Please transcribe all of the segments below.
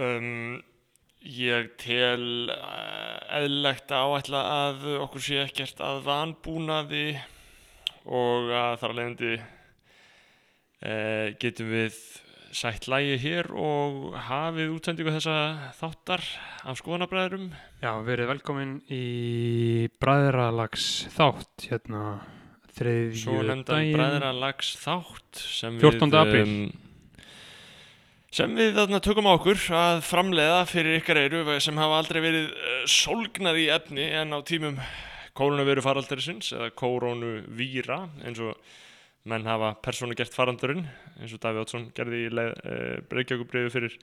um, ég tel uh, eðlilegt að áætla að okkur sé ekkert að vanbúnaði og að þar að leiðandi uh, getum við sætt lægi hér og hafið útsendingu þessa þáttar af skoðanabræðurum Já, verið velkomin í bræðralags þátt hérna þriðju svo nefndan daginn bræðralags þátt sem 14. við apríl. um, sem við þarna tökum á okkur að framleiða fyrir ykkar eiru sem hafa aldrei verið uh, sólgnað í efni en á tímum koronaviru faraldarisins eða koronavíra eins og menn hafa persónu gert faraldurinn eins og Davíð Ótsson gerði í uh, Reykjavíkubriðu fyrir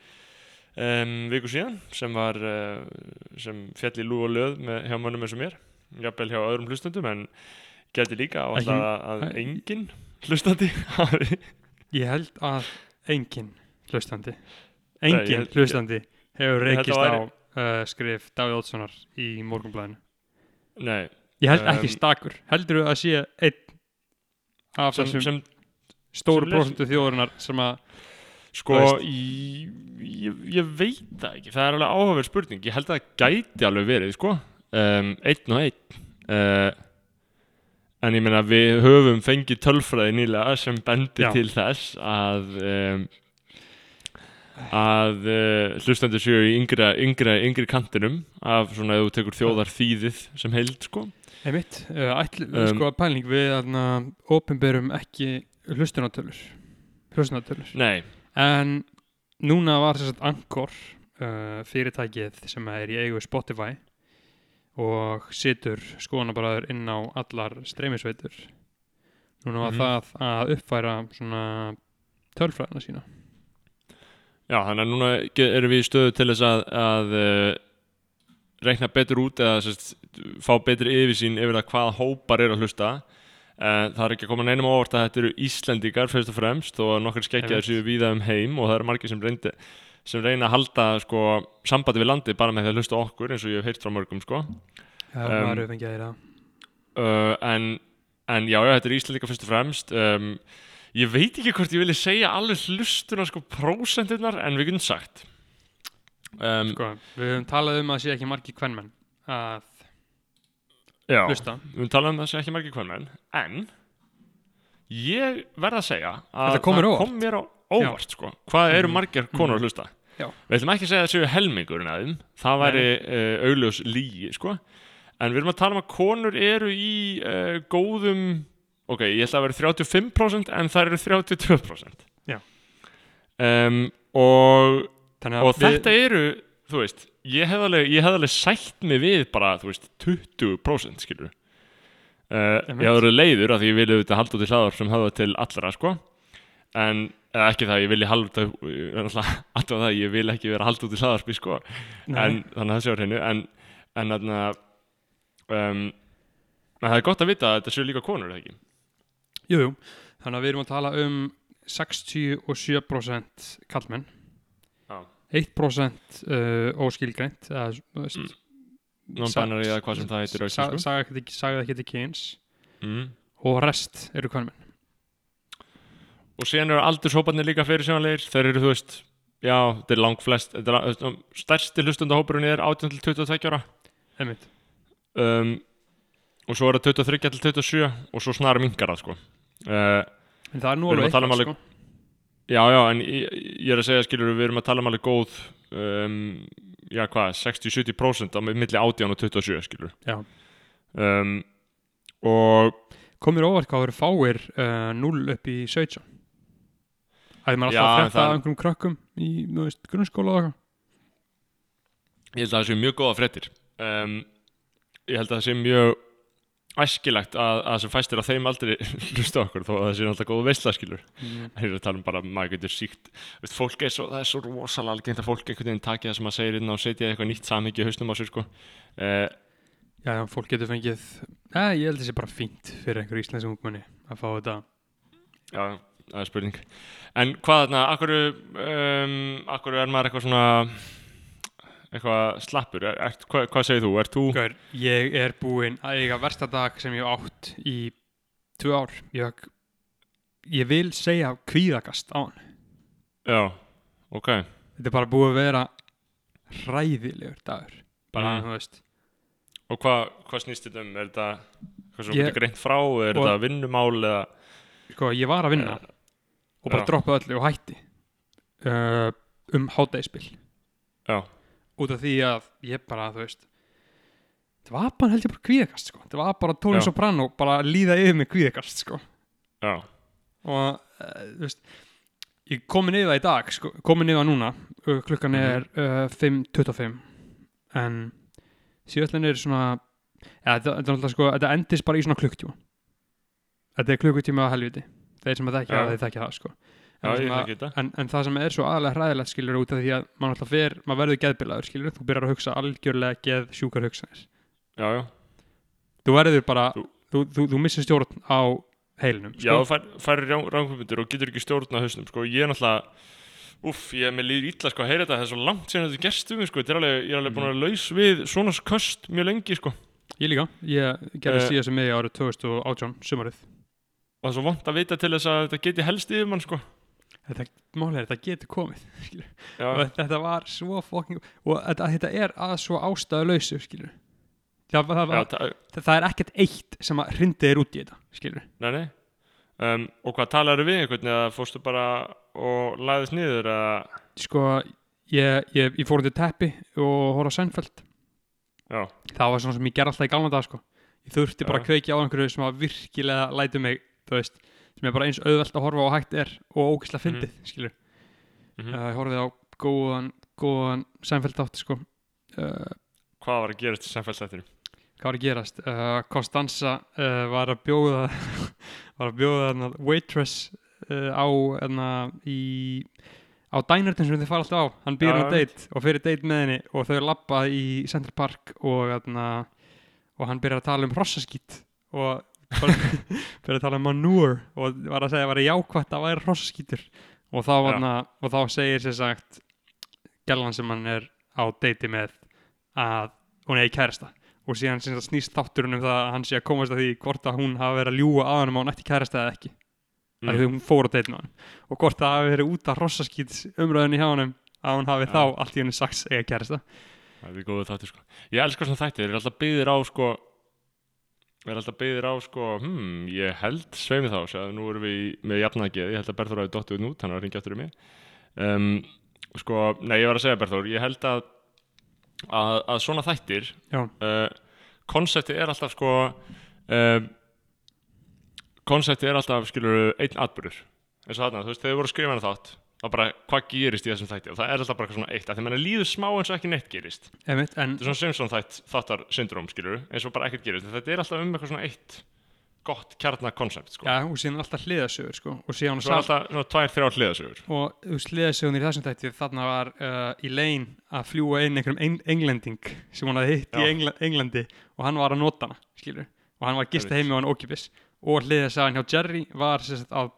um, viku síðan sem var uh, sem fjall í lú og löð með, hjá mönnum eins og mér jafnvel hjá öðrum hlustundum en geti líka á alltaf að enginn hlustandi hafi Ég held að engin hlustandi. Nei, engin ég held- hlustandi hefur Ég held reykist á uh, skrif Davíð Ótssonar í morgunblæðinu Nei, Ég held Um, ekki stakur. Heldur að sé einn af sem, þessum stóru prosentu þjóðurinnar sem að Sko, Þú í, ég, ég veit það ekki, það er alveg áhugaverð spurning, ég held að það gæti alveg verið, sko, um, einn og einn, uh, en ég meina við höfum fengið tölfræði nýlega sem bendir Já. til þess að, um, að uh, hlustendur séu í yngra, yngra, yngri kantinum af svona ef þú tekur þjóðar þýðið sem heild, sko. einmitt, uh, ætl, Um, sko pæling við aðna opinberum ekki hlustunatölur hlustunatölur Nei, En núna var þess að Anchor uh, fyrirtækið sem er í eigu Spotify og situr skoðanabræður inn á allar streymisveitur. Núna var Mhm. það að uppfæra svona tölfræðina sína. Já, þannig að núna erum við í stöðu til þess að, að uh, reikna betur út eða sérst, fá betri yfirsýn yfir það hvaða hópar eru að hlusta. Uh, það er ekki að koma neinum á óvart að þetta eru Íslendingar fyrst og fremst og nokkur Einmitt. séu víða um heim og það eru margir sem, reyndi, sem reyna að halda sko, sambandi við landi bara með því að hlusta okkur eins og ég hef heyrt frá mörgum sko. Já, maður hefur fengið að heyra. uh, en, já, já, þetta er Íslendingar fyrst og fremst um, ég veit ekki hvort ég vilja segja alveg hlustuna sko prósentirnar en við getum sagt um, Sko, við höfum talað um að sé ekki margi kvennmenn að já, hlusta. við höfum talað um það sem ekki margir kvörmenn en ég verð að segja að Þetta kom mér á það óvart. kom mér á óvart sko. hvað eru Mhm. margir konur að hlusta Já. við ætlum ekki að segja að það séu helmingurinn að þeim það væri uh, augljós lígi sko. en við erum að tala um að konur eru í uh, góðum ok, ég ætla að vera 35% en það eru 32% Já. um, og Þannig að og við, þetta eru, þú veist ég hef alveg, ég hef alveg sætt mig við bara, þú veist, 20% skilur uh, ég hef verið leiður að því ég vilja auðvitað halda út í hlaðar sem höfða til allra, sko. En eða ekki það, ég vilja halda alltaf það, ég vil ekki vera að halda út í hlaðarpi, sko. En þannig að það sé á hreinu. En, en þarna um, en það er gott að vita að þetta séu líka konur, ekki jú, jú, þannig að við erum að tala um 67% kallmenn Já. 1% uh, óskilgreint Mm. non-binary eða hvað sem það heitir sa- saga ekkert ekki- sagði til kyns. Mm. og rest eru kvennmenn og síðan eru aldurshóparnir líka fyrir sjónleir þeir eru, þú veist, já, þetta er langt flest er, stærsti hlustundahópurinn er 18 til 22 ára. Einmitt, um, og svo er það 23 til 27 og svo snara minkar það, sko. Uh, en það er nú alveg um eitthvað alveg- sko. já, já, en ég, ég er að segja, skilur við erum að tala um alveg góð um, já, hvað, 60-70% á milli 18 og 27, skilur. Já. um, og komir eru fáir uh, 0 upp í 17 að maður Já, alltaf að það- af einhverjum krökkum í veist, grunnskóla og eitthvað? Ég held að það sé mjög góða fréttir. Um, ég held að það sé mjög æskilegt að, að sem fæstir á þeim aldrei hlusta á okkur þó að það sé náttúrulega góð veislaskilur mm. það er að tala um bara að maður getur síkt veist, fólk er svo, það er svo rosalega algengt að fólk einhvern veginn takja það sem maður segir inn og setja eitthvað nýtt samhengi í hausnum á sér sko. Uh, já, fólk getur fengið eh, ég held þessi bara fínt fyrir einhver íslensk ungmenni að fá þetta. Já, það er spurning. En hvað þarna, akkur um, akkur er maður eitthvað svona eitthvað slappur. Er, er, hvað, hvað segir þú, þú Gaur, ég er búinn að eiga versta dag sem ég átt í tvö ár. Ég, ég vil segja kvíðagast á hann. Já, ok. Þetta er bara búið að vera hræðilegur dagur. Bara, Mm. þú veist. Og hvað hva snýst þetta um? Er þetta hvað Ég- getur greint frá? Er þetta vinnumál eða sko, ég var að vinna Eh, og bara droppaði öllu og hætti uh, um hátægispil Já, út af því að ég bara, þú veist það var bara held ég bara kvíðakast sko. það var bara Tony. Soprano bara að líða yfir mig kvíðakast sko. og uh, þú veist ég komin yfir það í dag sko, komin yfir það núna klukkan Mhm. er uh, 5.25 en síðan er svona ja, þetta, er sko, þetta endist bara í svona klukktíma þetta er klukkutíma á helviti þeir sem að þekkja það, þeir þekkja það sko. En þetta. en, en það sem er svo aðalega hræðilegt skilur út af því að maður alltaf fer, maður verður geðbilaður skilur, þú byrjar að hugsa algjörlega geð sjúkar hugsanir. Já, já, þú verður bara, Þú- þú, þú, þú missir stjórn á heilinum já, sko. fær, fær ránkvömyndir og getur ekki stjórna hausnum sko. Ég er náttúrulega Úff, ég er með líður illa sko. Að heyra þetta Það er svo langt síðan þetta gerst um mig sko. Er alveg, Ég er alveg búin að laus við svona köst mjög lengi sko. Ég líka, ég gerði Eh. síðan sem mig árið 2018 sumarið. Og það er svo vant að vita til þess að þetta geti helst yfir mann sko þetta, málega er þetta getur komið og þetta var svo fucking og þetta, þetta er að svo ástæðu lausu skilur það, það, já, það, það, er ekkert eitt sem að hrindi þér út í þetta skilur nei, nei. Um, Og hvað talaðu við einhvern eða fórstu bara og lagðist niður eða? Sko, ég, ég, ég fór undir teppi og hóra Já, það var svona sem ég ger alltaf í galna dag sko. ég þurfti bara að kveikja á einhverju sem að virkilega lætu mig þú veist, sem er bara eins auðvelt að horfa á hægt er og ógislega fyndið, skilur mhm. uh, ég horfið á góðan, góðan Seinfeld átt sko. uh, hvað var að gerast í samfélsættinu? hvað var að gerast uh, Constanza uh, var að bjóða var að bjóða waitress á hana, í á dænertin sem þið fara alltaf á hann býr á date og fyrir date með henni og þau lappa í Central Park og, hana, og hann byrjar að tala um hrossaskít og byrjar að tala um manure og var að segja að það var jákvætt að væri hrossaskítur og þá, hana, og þá segir sér sagt gellan sem hann er á date með að hún er í kærasta. Og síðan snýst þátturinn um það að hann sé að komast að því hvort að hún hafi verið að ljúga að hann að hún ætti kærasta eða ekki. Mm. því hún fór á deitinu hann og hvort það hafi verið út af rossaskýts umröðinni hjá honum að hún hafi Já. þá allt í henni sagt eiga kærasta. Það er góðu þáttir sko Ég elskar svona þættir, þeir eru alltaf byggðir á sko Hmm, ég held sveimi þá Sjáðu, nú erum við með jafnaðgeð Ég held að Berþór hafi dottið út, hann var að ringja aftur í mig. Um, Sko, nei, ég var að segja Berþór Ég held að að, að svona þættir uh, Konseptið er alltaf sko uh, Konseptið er alltaf, skilur einn atbyrður eins og þarna, þú veist, þegar við voru að skrifa hana þátt þá bara, hvað gerist í þessum þætti? Og það er alltaf bara eitthvað svona eitt, að því mann líður smá eins og ekki neitt gerist. Einmitt, en þetta er svona Simpson þætt, þáttar syndrom skilur eins og bara ekkert gerist, þetta er alltaf um eitthvað svona eitt gott kjarnakoncept sko. já, og síðan alltaf hliðasögur sko, og síðan er alltaf svona tvær, þrjár hliðasögur og hliðasögunir í þessum þætti þarna var uh, í lein að fljúa inn einhverjum eng englending sem hún hafði hitt í Já. Engla Englandi. Og hann var að nota hana, skilur og hann var að gista heimi á hann ókipis og hliðasagan hjá Jerry var að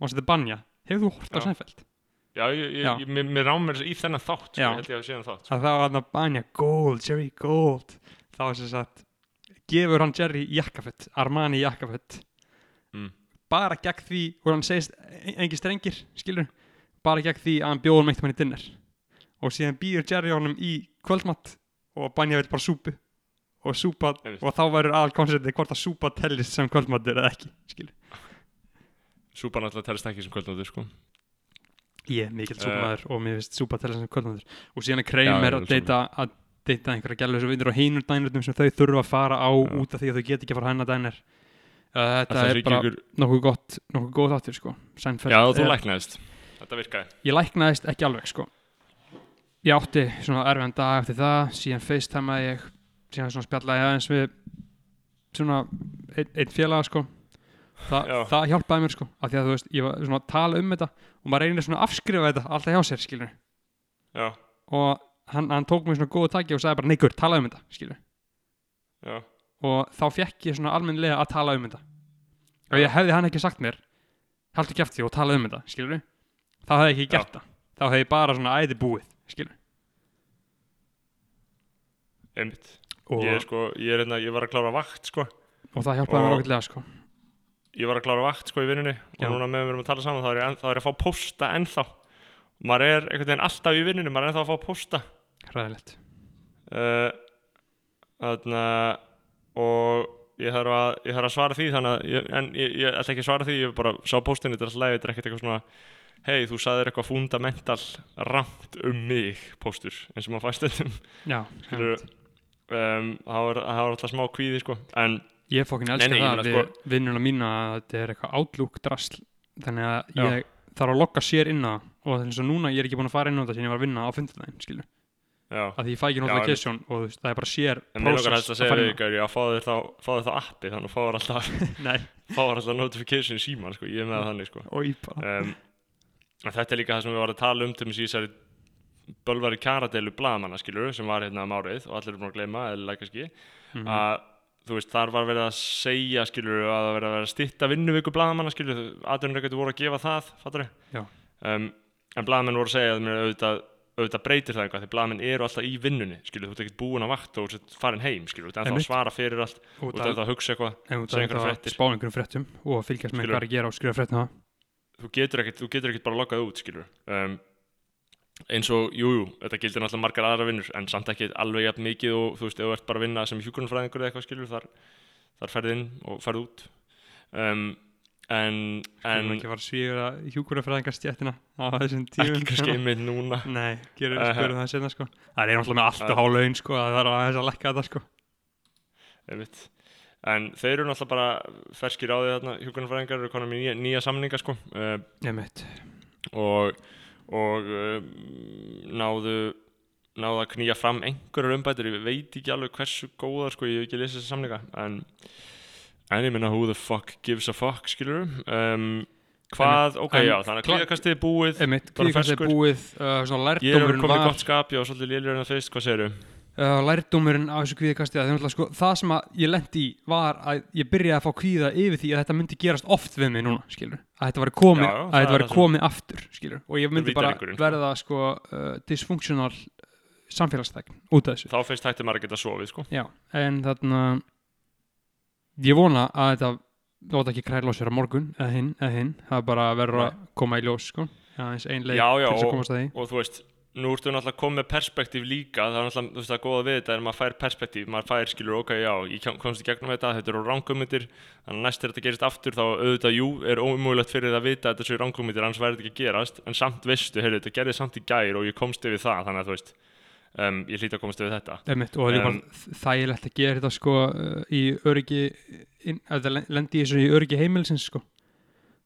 og Banja hefur þú hort á. Seinfeld? já, ég, ég, Já. ég, mér, mér rámur í þennan þátt sko, Já. ég held ég að sé hann þátt sko. að það var hann að Banja Gold, Jerry Gold þá sem sagt gefur hann Jerry jakkafött, Armani jakkafött mm. bara gegn því og hann segist e- engin strengir, skilur bara gegn því að hann bjóður meitt hann í dinner og síðan býður Jerry honum í kvöldmatt og Banja vil bara súpu og súpa Einmitt. og þá verður aðal konceptið hvort að súpa tellist sem kvöldmattur eða ekki, skilur súpan alltaf telst ekki sem kvöldnóttur sko. ég er mikill Eh. súpamaður og mér finnst súpa tellist sem kvöldmattur og síðan er Kramer er að deyta að deyta einhverja gælu sem vindur á hinur dænurðum sem þau þurfa að fara á Já. út af því að þau get ekki að fara hennar dænir. Uh, þetta er bara ykkur... nokkuð gott nokkuð góð þáttur sko. Seinfeld. Já, þú er- læknaðist. Þetta virkaði. Ég læknaðist ekki alveg sko. Ég átti svona erfiðan dag eftir það. Síðan facetime ég. Síðan svona spjallaði aðeins við svona einn ein félaga sko Þa, það hjálpaði mér sko af því að þú veist, ég var svona að tala um þetta og maður reynir svona að afskrifa þetta alltaf hjá sér skilur já, og hann, hann tók mér svona góðu taki og sagði bara neikur, tala um þetta skilur já, og þá fekk ég svona almennlega að tala um þetta. Og ég hefði hann ekki sagt mér haldur ekki eftir því og tala um þetta skilur þá hefði ég ekki gert það. Þá hefði ég bara svona æði búið skilur einmitt. Og, ég, sko, ég, er, einna, ég var að klára vakt sko. og það hjálpaði mér og- ákveðlega sko ég var að klára vakt sko í vinnunni og Já. núna meðan við erum að tala saman þá er ég, þá er ég að fá pósta ennþá. Maður er einhvern veginn alltaf í vinnunni maður er ennþá að fá pósta. Hræðilegt. Uh, þarna og ég þarf að, ég þarf að svara því þannig að ég, en ég, ég ætla ekki að svara því ég bara sá póstinu, þetta er alltaf leið, þetta er ekkert eitthvað svona hei, þú sagðir eitthvað fundamental ramt um mig póstur eins og maður fæst þetta Já, um, var, það var alltaf smá kvíði sko en ég fokkin Nei, elska nei, ég það meina, við sko- vinnuna mína að þetta er eitthvað outlook drasl. Þannig að Já. ég þarf að logga sér inn á það. Og eins og núna ég er ekki búin að fara inn á þetta sem ég var að vinna á fundardaginn skilur, já, að því ég fæ ekki Já, notification og þú veist, það er bara sér en mér process helst að að segja á. ykkur, já, fáðu þér þá, þér appi þannig að fáður alltaf, Nei, fáður alltaf notification í síman sko, ég er með það þannig sko. Og um, þetta er líka það sem við varum að tala um til þess að bölvari kjaradeilu blaðamanna skilur sem var hérna um árið og allir er búin að gleyma eða kannski Mhm. að þú veist þar var verið að segja skilur að það verið að vera að stitta vinnuviku blaðamanna skilur aðdurinn voru að gefa það fattur Já. um, en blaðamenn voru að segja að mér auðvitað auðvitað breytir það eitthvað því blaðamenn eru alltaf í vinnunni skilur þú ert ekkert búin að vakta og farin heim skilur þú ert að svara fyrir allt og þú ert það að hugsa eitthvað segja einhverjar það er fréttir. spá einhverjum fréttum og fylgjast með hvað er að gera og skrifa það þú getur ekkert, þú getur ekkert bara loggað út skilur um, eins og, jú, jú, þetta gildir náttúrulega margar aðra vinnur en samt ekki alveg jafn mikið og þú veist, ef þú ert bara að vinna sem hjúkurnfræðingur eða eitthvað skilur þar, þar ferð inn og ferð út. Um, en, en en ekki svíður að hjúkurafræðingar stjættina á þessum tíum ekki kannski einmitt núna. Nei, gerum Uh, við spyrum það senna sko. Það er náttúrulega með allt og há laun sko að það er aðeins að lekka þetta sko. Einmitt. En þeir eru náttúrulega bara ferskir á því þarna hjúkurnfræðingar eru konum í nýja, nýja samninga sko. Uh, og, um, náðu náðu að knýja fram einhverjar umbætur. Ég veit ekki alveg hversu góðar sko, ég hef ekki lesið þessa samlinga en, en ég minna who the fuck gives a fuck skilur um, hvað, ok, já, þannig að klíðakastið er búið kvíkast er búið uh, ég er komið var gott skap, var svolítið lélir en það fyrst, hvað segirðu? Uh, Lærdómurinn á þessu kvíðakasti að sko, Það sem að ég lendi í var að ég byrjaði að fá kvíða yfir því að þetta myndi gerast oft við mig núna skilur Að þetta var komið, Já, að þetta var komið aftur skilur Og ég myndi bara sko. verða sko uh, dysfunctional samfélagsþegn út af þessu. Þá fyrst hætti maður að geta sofið sko. Já, en þarna ég vona að þetta láta ekki kræla á sér á morgun eða hinn, eða hinn, það er bara að verða að koma í ljós sko, já, Já, að og- að og þú veist, nú ertu náttúrulega komið með perspektíf líka, það er náttúrulega, þú veist, það góða við þetta er að maður fær perspektíf, maður fær skilur, ok, já, ég komst í gegnum þetta, þetta eru rángumindir, þannig að næst er þetta gerist aftur, þá auðvitað, jú, er ómögulegt fyrir það að vita að þetta séu rángumindir, annars væri þetta ekki að gerast, en samt veistu, heyrðu, þetta gerði samt í gær og ég komst yfir það, þannig að þú veist, um, ég hlýt að komast yfir þetta. Einmitt, og það er Um, þægilegt að gera þetta sko í öryggi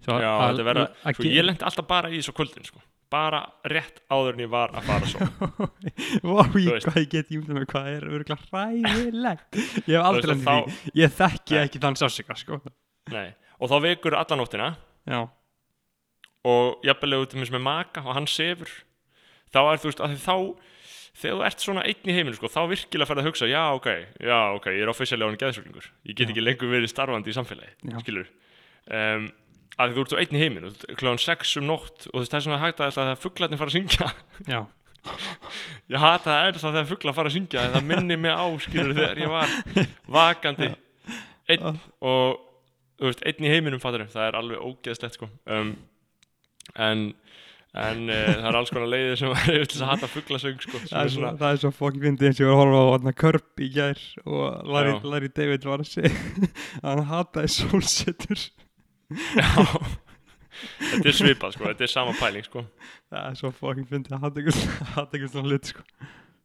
Svo Já, þetta verða, sko, ég lendi alltaf bara í þessu kvöldin, sko, bara rétt áður en ég var að fara svo. Vá, hvað ég get ímyndað með hvað er öruglega hræðilegt? Ég hef aldrei lendið og því, ég þekki Nei. ekki þann sásika sko. Nei, og þá vekur alla nóttina, Já, og jafnvel ef þú til með maka og hann sefur þá er þú veist að þá þegar þú ert svona einn í heiminu sko, þá virkilega ferð að hugsa já ok, já ok, ég er offisíalega hann geðsöklingur ég get Já. ekki lengur verið starfandi í samfélagi skilur um, að þú ert svo einn í heiminu kláðan 6 um nótt og það er svona hægt að alltaf þegar fugglarnir fara að syngja. Já, ég hata það er það þegar fugglar fara að syngja það minni mig á skilur þegar ég var vakandi. Einn og þú veist, einn í heiminum fattur það er alveg ógeðslegt sko. Um, en en uh, það er alls konar leiðir sem er yfir til að hata fugglasöng sko, það er er svo, svona, það er svo fokkin fyndið eins og ég var að horfa á hann Körp í gær og Larry. Larry David var að segja að hann hataði sólsetur já. Þetta er svipað sko, þetta er sama pæling sko. Það er svo fokkin fyndið. Að hata ykkur svona hlut sko.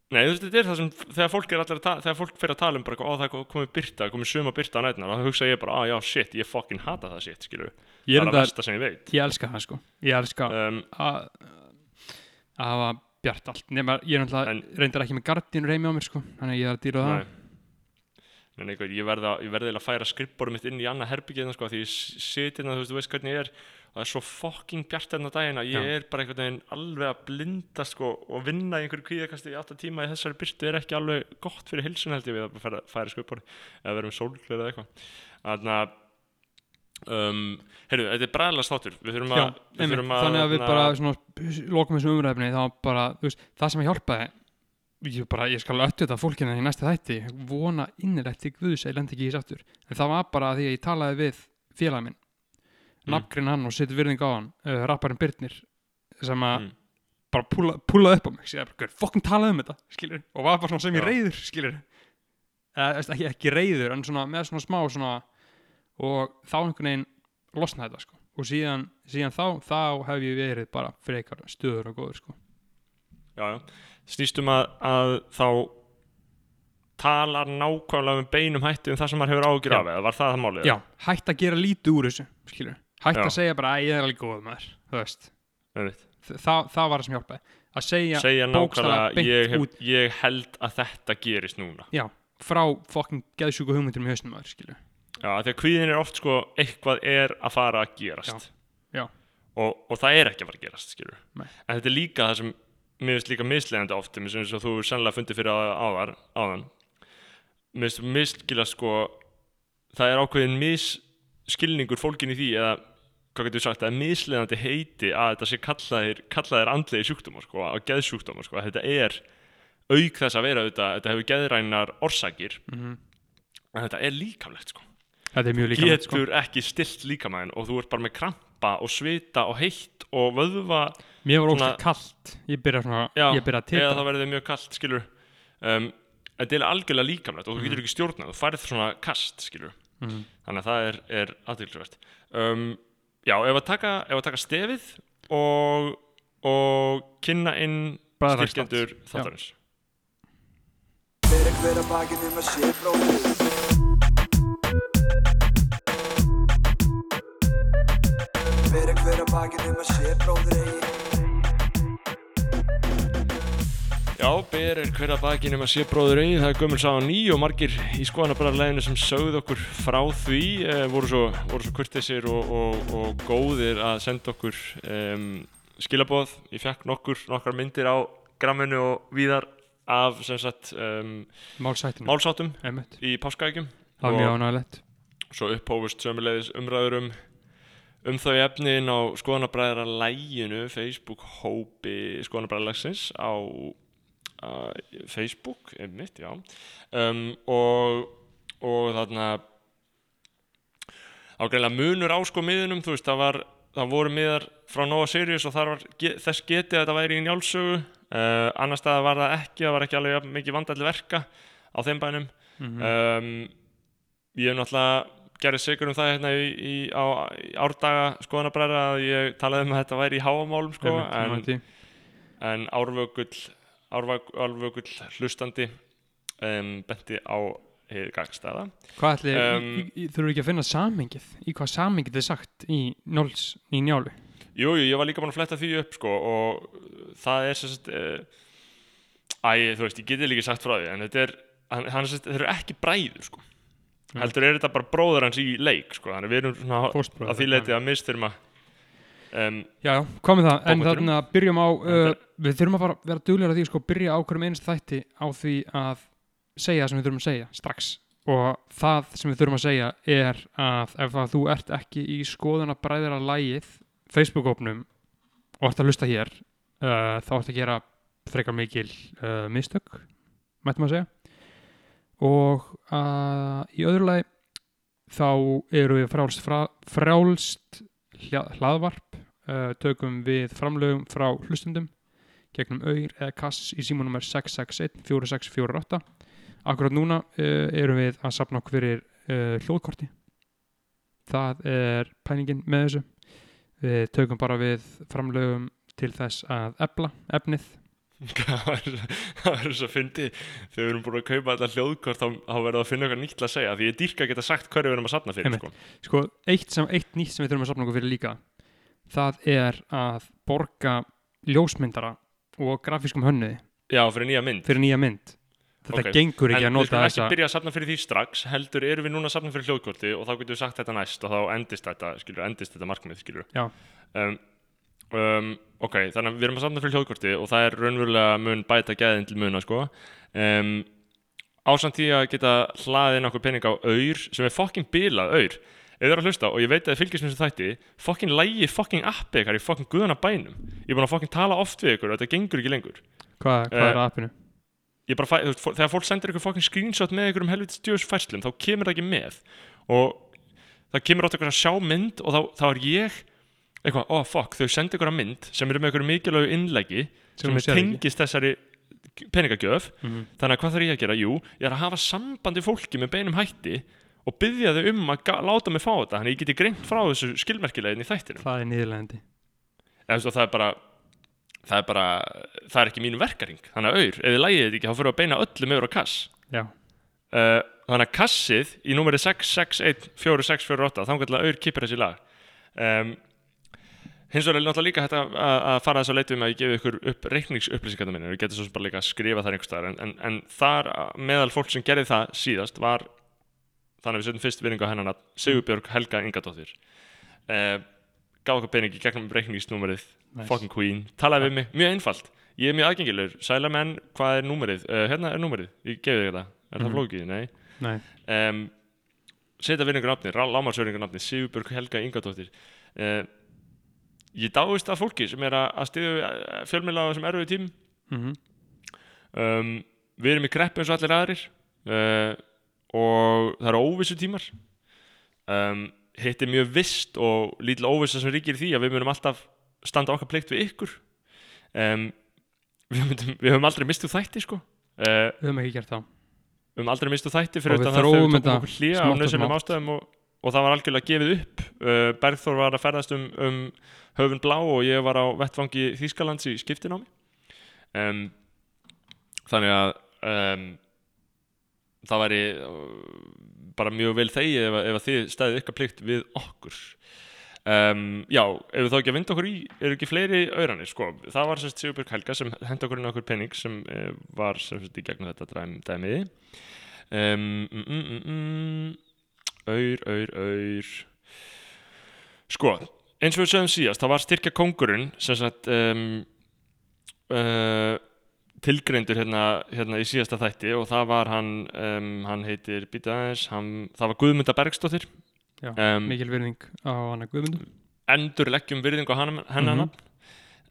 Nei, þú veist, þetta er það sem, þegar fólk að þegar fólk fyrir að tala um bara, ó, það er komið byrta, komið suma byrta á nætuna, þá hugsa ég bara, á, já, shit, ég fucking hata það shit, skilur, ég það er að þetta, versta sem ég veit. ég elska það sko. Ég elska Um, að að hafa bjart allt. Nema ég er náttúrulega En- reyndar ekki með gardínur heimi á mér sko. Þannig að ég er að dýra það Nei, nei, ég verði að, eiginlega að færa skrippborum mitt inn í annað herbyggið sko, því ég siti hérna, þú veist, þú veist hvernig ég er. Það er svo fokking bjart hérna daginn að ég Já. er bara einhvern veginn alveg að blinda sko, og vinna í einhverju kvíðakasti í 8 tíma í þessari byrtu er ekki alveg gott fyrir hilsun held ég við að færa, færa skrippbori eða vera með sólglöð eða eitthvað. Þannig að um, heyrðu, þetta er bræðilega státtur við þurfum að, að þannig að við þarna- bara lokum þessu umræfni þá bara, þú veist, það sem hjálpaði ég bara, ég skal öttu þetta fólkina í næsta þætti, vona innilegt til Guðs að ég lendi ekki í sáttur, en það var bara því að ég talaði við félag minn. Mm. nafngrinn hann og setið virðing á hann uh, rapparinn Byrnir sem að Mm. bara púla, púla upp á mig. Sér, bara, fokkin talaði um þetta, skilur og var bara svona sem ég reyður, skilur eða ekki, ekki reyður, en svona með svona smá svona og þá einhvern veginn losnaði þetta, sko. Og síðan, síðan þá, þá hef ég verið bara frekar stöður og góður, sko. Já, já. Snýstum að, að þá talar nákvæmlega um beinum hætti um það sem maður hefur ágjur af eða var það það málið? já, hætt að gera lítið úr þessu, skilur hætt Já. að segja bara að ég er alveg góð maður þú veist, Einmitt. Þ- það, var það sem hjálpaði. Að segja, segja nákvæmlega ég, hef, ég held að þetta gerist núna. Já, frá fokkin geðsjúku hugmyndir í hausnum maður, skilur já, því að kvíðin er oft sko eitthvað er að fara að gerast. Já. Og, og það er ekki að fara að gerast en þetta er líka það sem mér finnst líka mislegandi oft eins og þú sannlega fundið fyrir áðar, áðan mér finnst miskilast sko það er ákveðin misskilningur fólkin í því eða hvað getur við sagt, það er mislegandi heiti að þetta sé kallaðir, kallaðir andlegi sjúkdómar sko, að geðsjúkdómar sko, að þetta er auk þess að vera auðvitað, þetta hefur geðrænar orsakir, mm en þetta er líkamlegt sko. Þetta er mjög líka getur ekki stilt líkamæðin og þú ert bara með krampa og svita og heitt og vöðva Mér var óslega kallt Ég byrja svona, já, ég byrja að titra þá verður þið mjög kallt skilur um, þetta er algjörlega líkamlegt og þú Mhm. getur ekki stjórnað, þú færð svona kast skilur, mm. þannig að það er, er aðtilsvært um, já, ef að taka, ef að taka stefið og, og kynna inn styrkjendur þáttarins. Fyrir hver að bakið um að sé bróðir Fyrir hver að bakið um að sé bróðir eigi. Já, ber er hver að baki nema sé bróður eigi, það er gömul sá ný og margir í skoðanabræðarleginu sem sögðu okkur frá því, eh, voru svo, voru svo kurtisir og, og, og góðir að senda okkur um, skilaboð. Ég fekk nokkur, nokkar myndir á gramminu og víðar af sem sagt um, málsáttum Einmitt. í páskaækjum Það var mjög ánægilegt svo upphófust sömulegis umræður um, um þau efni inn á skoðanabræðara læginu Facebook hópi skoðanabræðarlagsins á uh, Facebook, einmitt, já. Um, og, og þarna ágreiðlega munur á sko miðunum, þú veist, það var það voru miðar frá Nova Sirius og var þess getið að þetta væri í njálsögu. Uh, annar staðar var það ekki, það var ekki alveg mikið vandalli verka á þeim bænum. Mm um, ég hef náttúrulega gerði sigur um það hérna í, í, á árdaga skoðanabræðra að ég talaði um að þetta væri í háamálum sko, en, en árvökull, árvökull hlustandi um, benti á heið gagstaða Hvað ætli, Um, um, þurfum ekki að finna samengið í hvað samengið er sagt í, nóls, í njálu? Jú, jú, ég var líka búin að fletta því upp sko og það er sagt uh, Æ, þú veist, ég geti líka sagt frá því en þetta er, hann, hann sagt, þeir eru ekki bræður sko Mm. heldur er þetta bara bróður hans í leik sko, þannig að við erum svona Fóstbróðir, að því leiti að misþyrma um, Já, já, komið það, en þannig að byrjum á uh, við þurfum að fara, vera duglega því sko, byrja á hverjum einst þætti á því að segja það sem við þurfum að segja strax. Og það sem við þurfum að segja er að ef að þú ert ekki í skoðun að bræðra lægið Facebook-ópnum og ert að hlusta hér uh, þá ert að gera frekar mikil uh, mistök mættum að segja og uh, í öðru lagi þá eru við frálst, frá, frálst hla- hlaðvarp uh, tökum við framlögum frá hlustundum gegnum auður eða kass í símanúmer 661 4648 akkurat núna uh, erum við að sapna okkur fyrir hljóðkorti. Það er pælingin með þessu. Við tökum bara við framlögum til þess að efla efnið það það verður svo fyndi þegar við erum búin að kaupa þetta hljóðkort þá, þá verður að finna eitthvað nýtt til að segja því ég dýrka að geta sagt hverju við erum að safna fyrir sko. sko, eitt, sem, eitt nýtt sem við þurfum að sapna okkur fyrir líka það er að borga ljósmyndara og grafískum hönnuði já, fyrir nýja mynd fyrir nýja mynd þetta Ok. gengur ekki en að við nota skulum ekki byrja að safna fyrir því strax heldur erum við núna að safna fyrir hljóðkorti og þá getum við sagt þetta næst og þá endist þetta skilur, endist þetta markmið. Um, ok, þannig að við erum að safna fyrir hljóðkorti og það er raunverulega mun bæta gæðin til muna sko. Um, ásamt því að geta hlaðið nokkuð pening á auður sem er fokking bilað auður ef þið eru að hlusta og ég veit að þið fylgjast með þessu þætti fokking lægi fokking appi ykkar í fokking guðana bænum. Ég er búin að fokking tala oft við ykkur og þetta gengur ekki lengur. Hvað, hvað Eh, er appinu? fæ, þú þegar fólk sendir ykkur fucking screenshot með ykkur um helviti stjóðs færslum þá kemur það ekki með. Og það kemur átt eitthvað að sjá mynd og þá, þá er ég eitthvað, ó fuck, þau sendi ykkur mynd sem eru með ykkur mikilvægu innleggi sem, sem tengist þessari peningagjöf. Mhm. þannig að hvað þarf ég að gera? Jú, ég er að hafa sambandi fólki með beinum hætti og byggja þau um að láta mig fá þetta þannig að ég geti greint frá þessu skilmerkilegin í þættinu það er svo það er bara það er bara, það er ekki mínu verkaring þannig að auður, ef þið lægið þetta ekki þá fyrir að beina öllum yfir á kass. Uh, þannig að kassið í númeri 6614648 þá kannski að auður kipir þessi lag. Um, hins vegar er náttúrulega líka hægt að, að fara þess að leitum að ég gefi ykkur upp reikningsupplýsingarna minni, við getum svo sem bara líka að skrifa þar einhvers staðar, en, en, en þar meðal fólk sem gerði það síðast var þannig að við setjum fyrst vinningu á hennan að Sigurbjörg Helga Ingadóttir. Uh, gaf okkur peningi gegnum reikningsnúmerið Nice. fucking queen, talaði við mig, mjög einfalt. Ég er mjög aðgengilegur, sæla menn, hvað er númerið? Uh, hérna er númerið, ég gefi þig þetta. Er það Mhm. flókið, nei. Nei, um, setja virðingur nafni, lámarsverðingur nafni Sigurbjörg Helga Ingadóttir. Uh, ég dáist að fólki sem er að, að stiðu fjölmjöla á þessum erfiðu tím mhm, um, við erum í kreppu eins og allir aðrir uh, og það eru óvissu tímar um, hitt er mjög vist og lítil óvissa sem ríkir því að við munum alltaf standa okkar plikt við ykkur. Um, við, myndum, við höfum aldrei mistuð þætti sko. Uh, við höfum ekki gert það. við höfum aldrei mistuð þætti fyrir þegar þróum við tókum þetta okkur hlýja á smátt. ástæðum og, og það var algjörlega gefið upp. Uh, Bergþór var að ferðast um, um höfun blá og ég var á vettvangi Þýskalands í skiptinámi. Um, þannig að um, það væri uh, bara mjög vel þegi ef, ef þið stæðið ykkar plikt við okkur. Um, já, ef við þá ekki að vinda okkur í eru ekki fleiri auðranir, sko það var sérst Sigurbjörg Helga sem henda okkur inn okkur penning sem uh, var sérst í gegnum þetta dæm, dæmiði um, mm, mm, mm, mm, Aur, aur, aur. Sko, eins og við sögum síðast það var styrkja kongurinn sem sagt um, uh, tilgreindur hérna, hérna í síðasta þætti og það var hann um, hann heitir, hann, það var Guðmunda Bergsdóttir. Já, um, mikil virðing á hana Guðmundu endur leggjum virðingu á hann, hennar Mhm.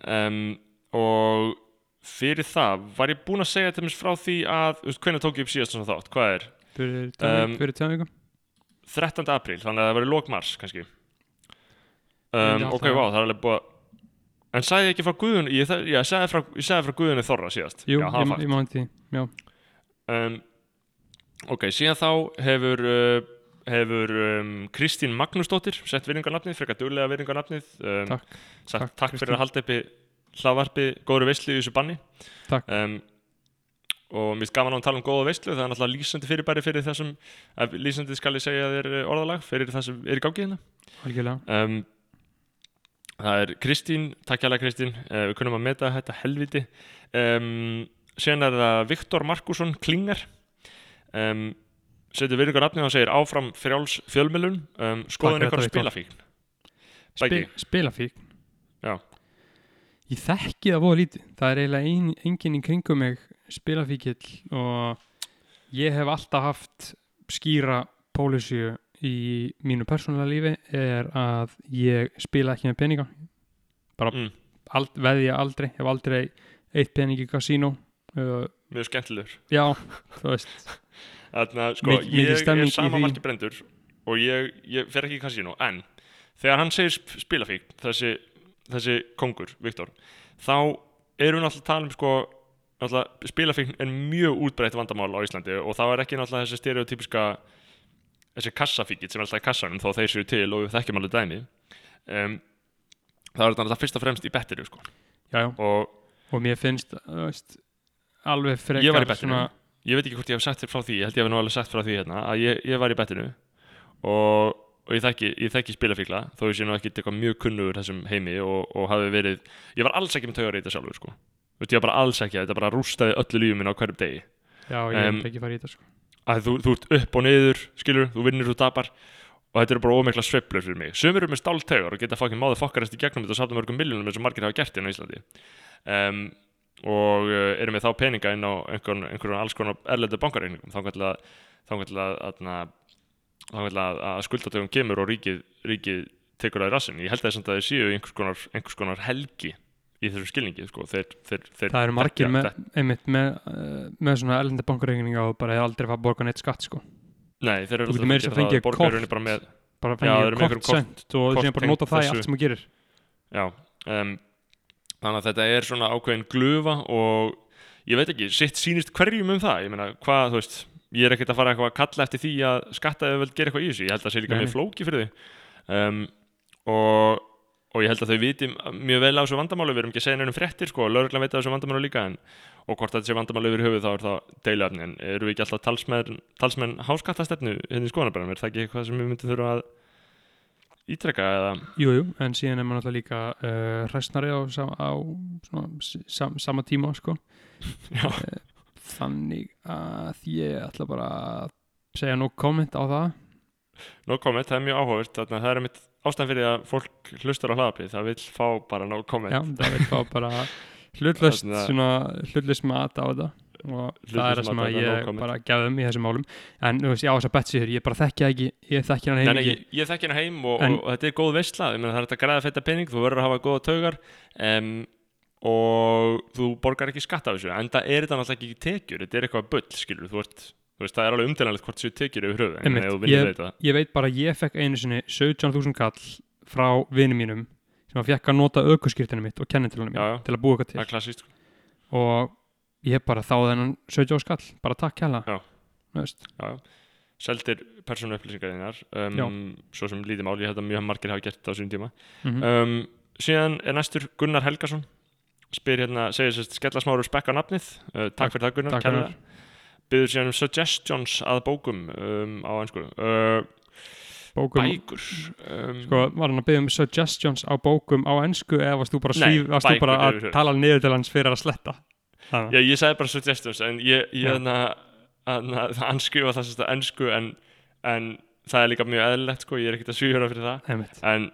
um, og fyrir það var ég búinn að segja til mér frá því að, hvernig tók ég upp síðast svona þátt, hvað er? fyrir Um, vikum 13. apríl, þannig að það verið lók mars kannski. Um, ok, vá, það er alveg búið að en ég ekki frá Guðun ég, ég, sagði frá, frá Guðunni Þorra síðast. Jú, Já, ég, ég mátti Já, um, ok, síðan þá hefur uh, hefur um, Kristín Magnúsdóttir sett virðingarnafnið, frekar duglega virðingarnafnið. Um, Takk. Takk, takk, fyrir að halda uppi hlaðvarpi, góðri veislu í þessu banni. Takk. Og mér finnst gaman að tala um góða veislu það er náttúrulega lýsandi fyrirbæri fyrir þessum að lýsandi skal ég segja þér orðalag fyrir það sem er í gangi hérna. Um, það er Kristín, takk hjá Kristín. Uh, við kunum að meta þetta helviti um, síðan er það Viktor Markusson Klinger. Um, setur virðingar nafnið og segir áfram frjáls fjölmjölun skoðun ykkur spilafíkn. Spi, Spilafík Já. Ég þekki það voða lítið. Það er eiginlega ein, enginn í kringum mig spilafíkill og ég hef alltaf haft skýra pólisíu í mínu persónulega lífi er að ég spila ekki með peninga. Bara mm, ald, veðja aldrei, hef aldrei eitt pening í kasínó uh, mjög skemmtilegur. Já, þú veist. Þannig að sko, Mik- ég er í sama því. marki brendur og ég, ég fer ekki í kasínu en þegar hann segir sp- spilafík þessi, þessi kongur, Viktor þá erum við náttúrulega að tala um sko náttúrulega spilafík er mjög útbreytt vandamál á Íslandi og þá er ekki náttúrulega þessi stereotypiska þessi kassafíkit sem er alltaf í kassanum þó þeir séu til og við þekkjum alveg dæmi um, það er náttúrulega fyrst og fremst í bettinu sko já, já. og og mér finnst veist, alveg frekar ég var í bettinu svona- ég veit ekki hvort ég hef sagt þér frá því ég held ég hef nú alveg sagt frá því hérna að ég, ég var í bettinu og, og ég þekki, þekki spilafíkla þó ég sé nú ekki eitthvað mjög kunnugur þessum heimi og, og hafi verið ég var alls ekki með taugar í þetta sjálfur sko. Þú veist, ég var bara alls ekki, þetta bara rústaði öllu lífum minn á hverjum degi. Já, ég hef ekki farið í þetta sko. að þú, þú ert upp og niður, skilur, þú vinnur, þú tapar. Og þetta eru bara ómikla sveiflur fyrir mig. Sumir eru með stáltaugar og geta fucking máðu fokkarast í gegnum þetta og safna mörgum miljónum eins og margir hafa gert hérna á Íslandi. Um, og uh, eru með þá peninga inn á einhvern, einhvern alls konar erlendu bankareikningum. Þá kannski að að, að, að, að, að skuldatökum kemur og ríkið, ríkið tekur það í rassin ég held að að það séu einhvers konar, einhvers konar helgi í þessu skilningi sko. þeir, þeir, þeir það eru margir með, einmitt með, uh, með svona ellendi bankareikninga og bara er aldrei fara að borga neitt skatt sko. Nei, þeir eru Þú getur meira að alltaf borgarunni kort. bara með bara eru með kort sent og kort síðan bara nota tengt það í allt sem þú gerir Já, um, þannig að þetta er svona ákveðin glufa og ég veit ekki, sitt sýnist hverjum um það, ég meina, hvað, þú veist, ég er ekkert að fara eitthvað að kalla eftir því að skattaði vel gera eitthvað í þessu, ég held að það sé líka nei. flóki fyrir þau um, og, og ég held að þau viti mjög vel á þessu vandamálu, við erum ekki að segja nefnum fréttir, sko, lögreglan veit á þessu vandamálu líka en, og hvort þetta sé vandamálu yfir höfuð þá er það deiluefni, en eru við ekki alltaf talsmenn, talsmenn háskattastefnu hérna í skoðanabærum, er það ekki eitthvað sem við myndum þurfa að ítrekka eða? Jú, jú, en síðan er maður náttúrulega líka uh, hræstnari á, sam, á svona, sam, sama tíma sko. Eh, þannig að ég ætla bara að segja no comment á það. No comment, það er mjög áhugavert. Þannig að það er mitt ástæðan fyrir að fólk hlustar á hlaðaprið, það vil fá bara no comment. Já, það vil fá bara hlutlust hlutlust mat á þetta. Og það er það sem að no ég comment. bara gefðum í þessum málum. En þú veist, já, þess að Betsy hér, ég bara þekki það ekki ég þekki hann Nei, heim nei, ég, ég þekki hérna heim og, En- og, og þetta er góð veistla það er þetta græða fætta pening, þú verður að hafa góða taugar um, og þú borgar ekki skatt af þessu en það er þetta náttúrulega ekki tekjur, þetta er eitthvað bull skilur, þú ert, veist, það er alveg umdelanlegt hvort þessu tekjur yfir höfuð, en þú vinnur ég- þetta ég veit bara að ég fekk einu sinni 17.000 kall frá vinum mínum sem að fekk að nota aukurskirtinu mitt og kennitilunum Já, já. mín til að búa eitthvað til klassíst, sko. og ég bara þáði þennan 17 skall bara takk hella Já. Þú já, já. seldir persónu upplýsingar Já. um, svo sem lítið mál, ég held að mjög margir hafa gert það á sín tíma Mhm. um, síðan er næstur Gunnar Helgason spyr hérna, segir sérst skella smá respekt á nafnið, uh, takk fyrir það Takk. Gunnar. Byður síðan um suggestions að bókum um, á einsku uh, bókum bækur um, Sko, var hann að byggja um suggestions á bókum á ennsku eða varst þú bara, Nei, svíf, varst þú bara bækur að höfuð. tala niður til hans fyrir að sletta? Þannig. já, ég sagði bara suggestions en ég, ég Já. hérna hérna, hann skrifa það sérst að ennsku en, en það er líka mjög eðlilegt sko, ég er ekkert að svíhjóra fyrir það Einmitt. en,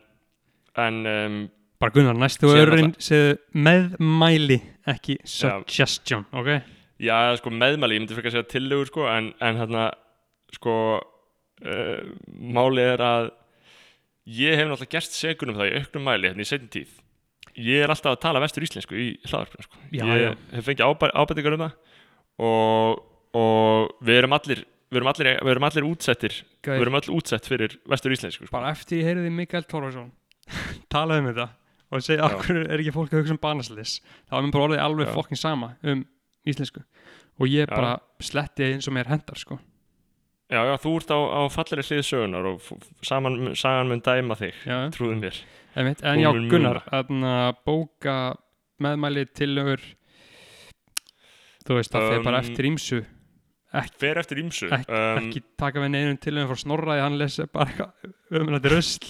en um, Bara Gunnar, næstu öðurinn segðu meðmæli, ekki Já. suggestion, ok? Já, sko meðmæli, ég myndi fyrir að segja tillögur sko, en, en hérna sko uh, málið er að ég hef náttúrulega gerst segunum það í auknum mæli hérna í setjum tíð ég er alltaf að tala vestur íslensku í hlaðarpinu sko. Ég hef fengið ábæ, ábætingar um það og, og við erum allir við erum allir, við erum allir útsettir við Gauð, erum öll útsett fyrir vestur íslensku sko. bara eftir ég heyriði Mikael Torfarsson talaði um þetta og segja Já. okkur er ekki fólk að hugsa um banaslis þá er mér bara orðið alveg fokkin sama um íslensku. Og ég Já. bara sletti eins og mér hendar sko. Já, já, þú ert á, á falleri hlið sögunar og saman, sagan mun dæma þig já, trúðu mér. En Hún já mun Gunnar að bóka meðmæli tillögur þú veist það fer bara Um, eftir ímsu fer eftir ímsu Ek, ekki taka við neinum tillögum frá snorraði hann lesi bara umrætti rusl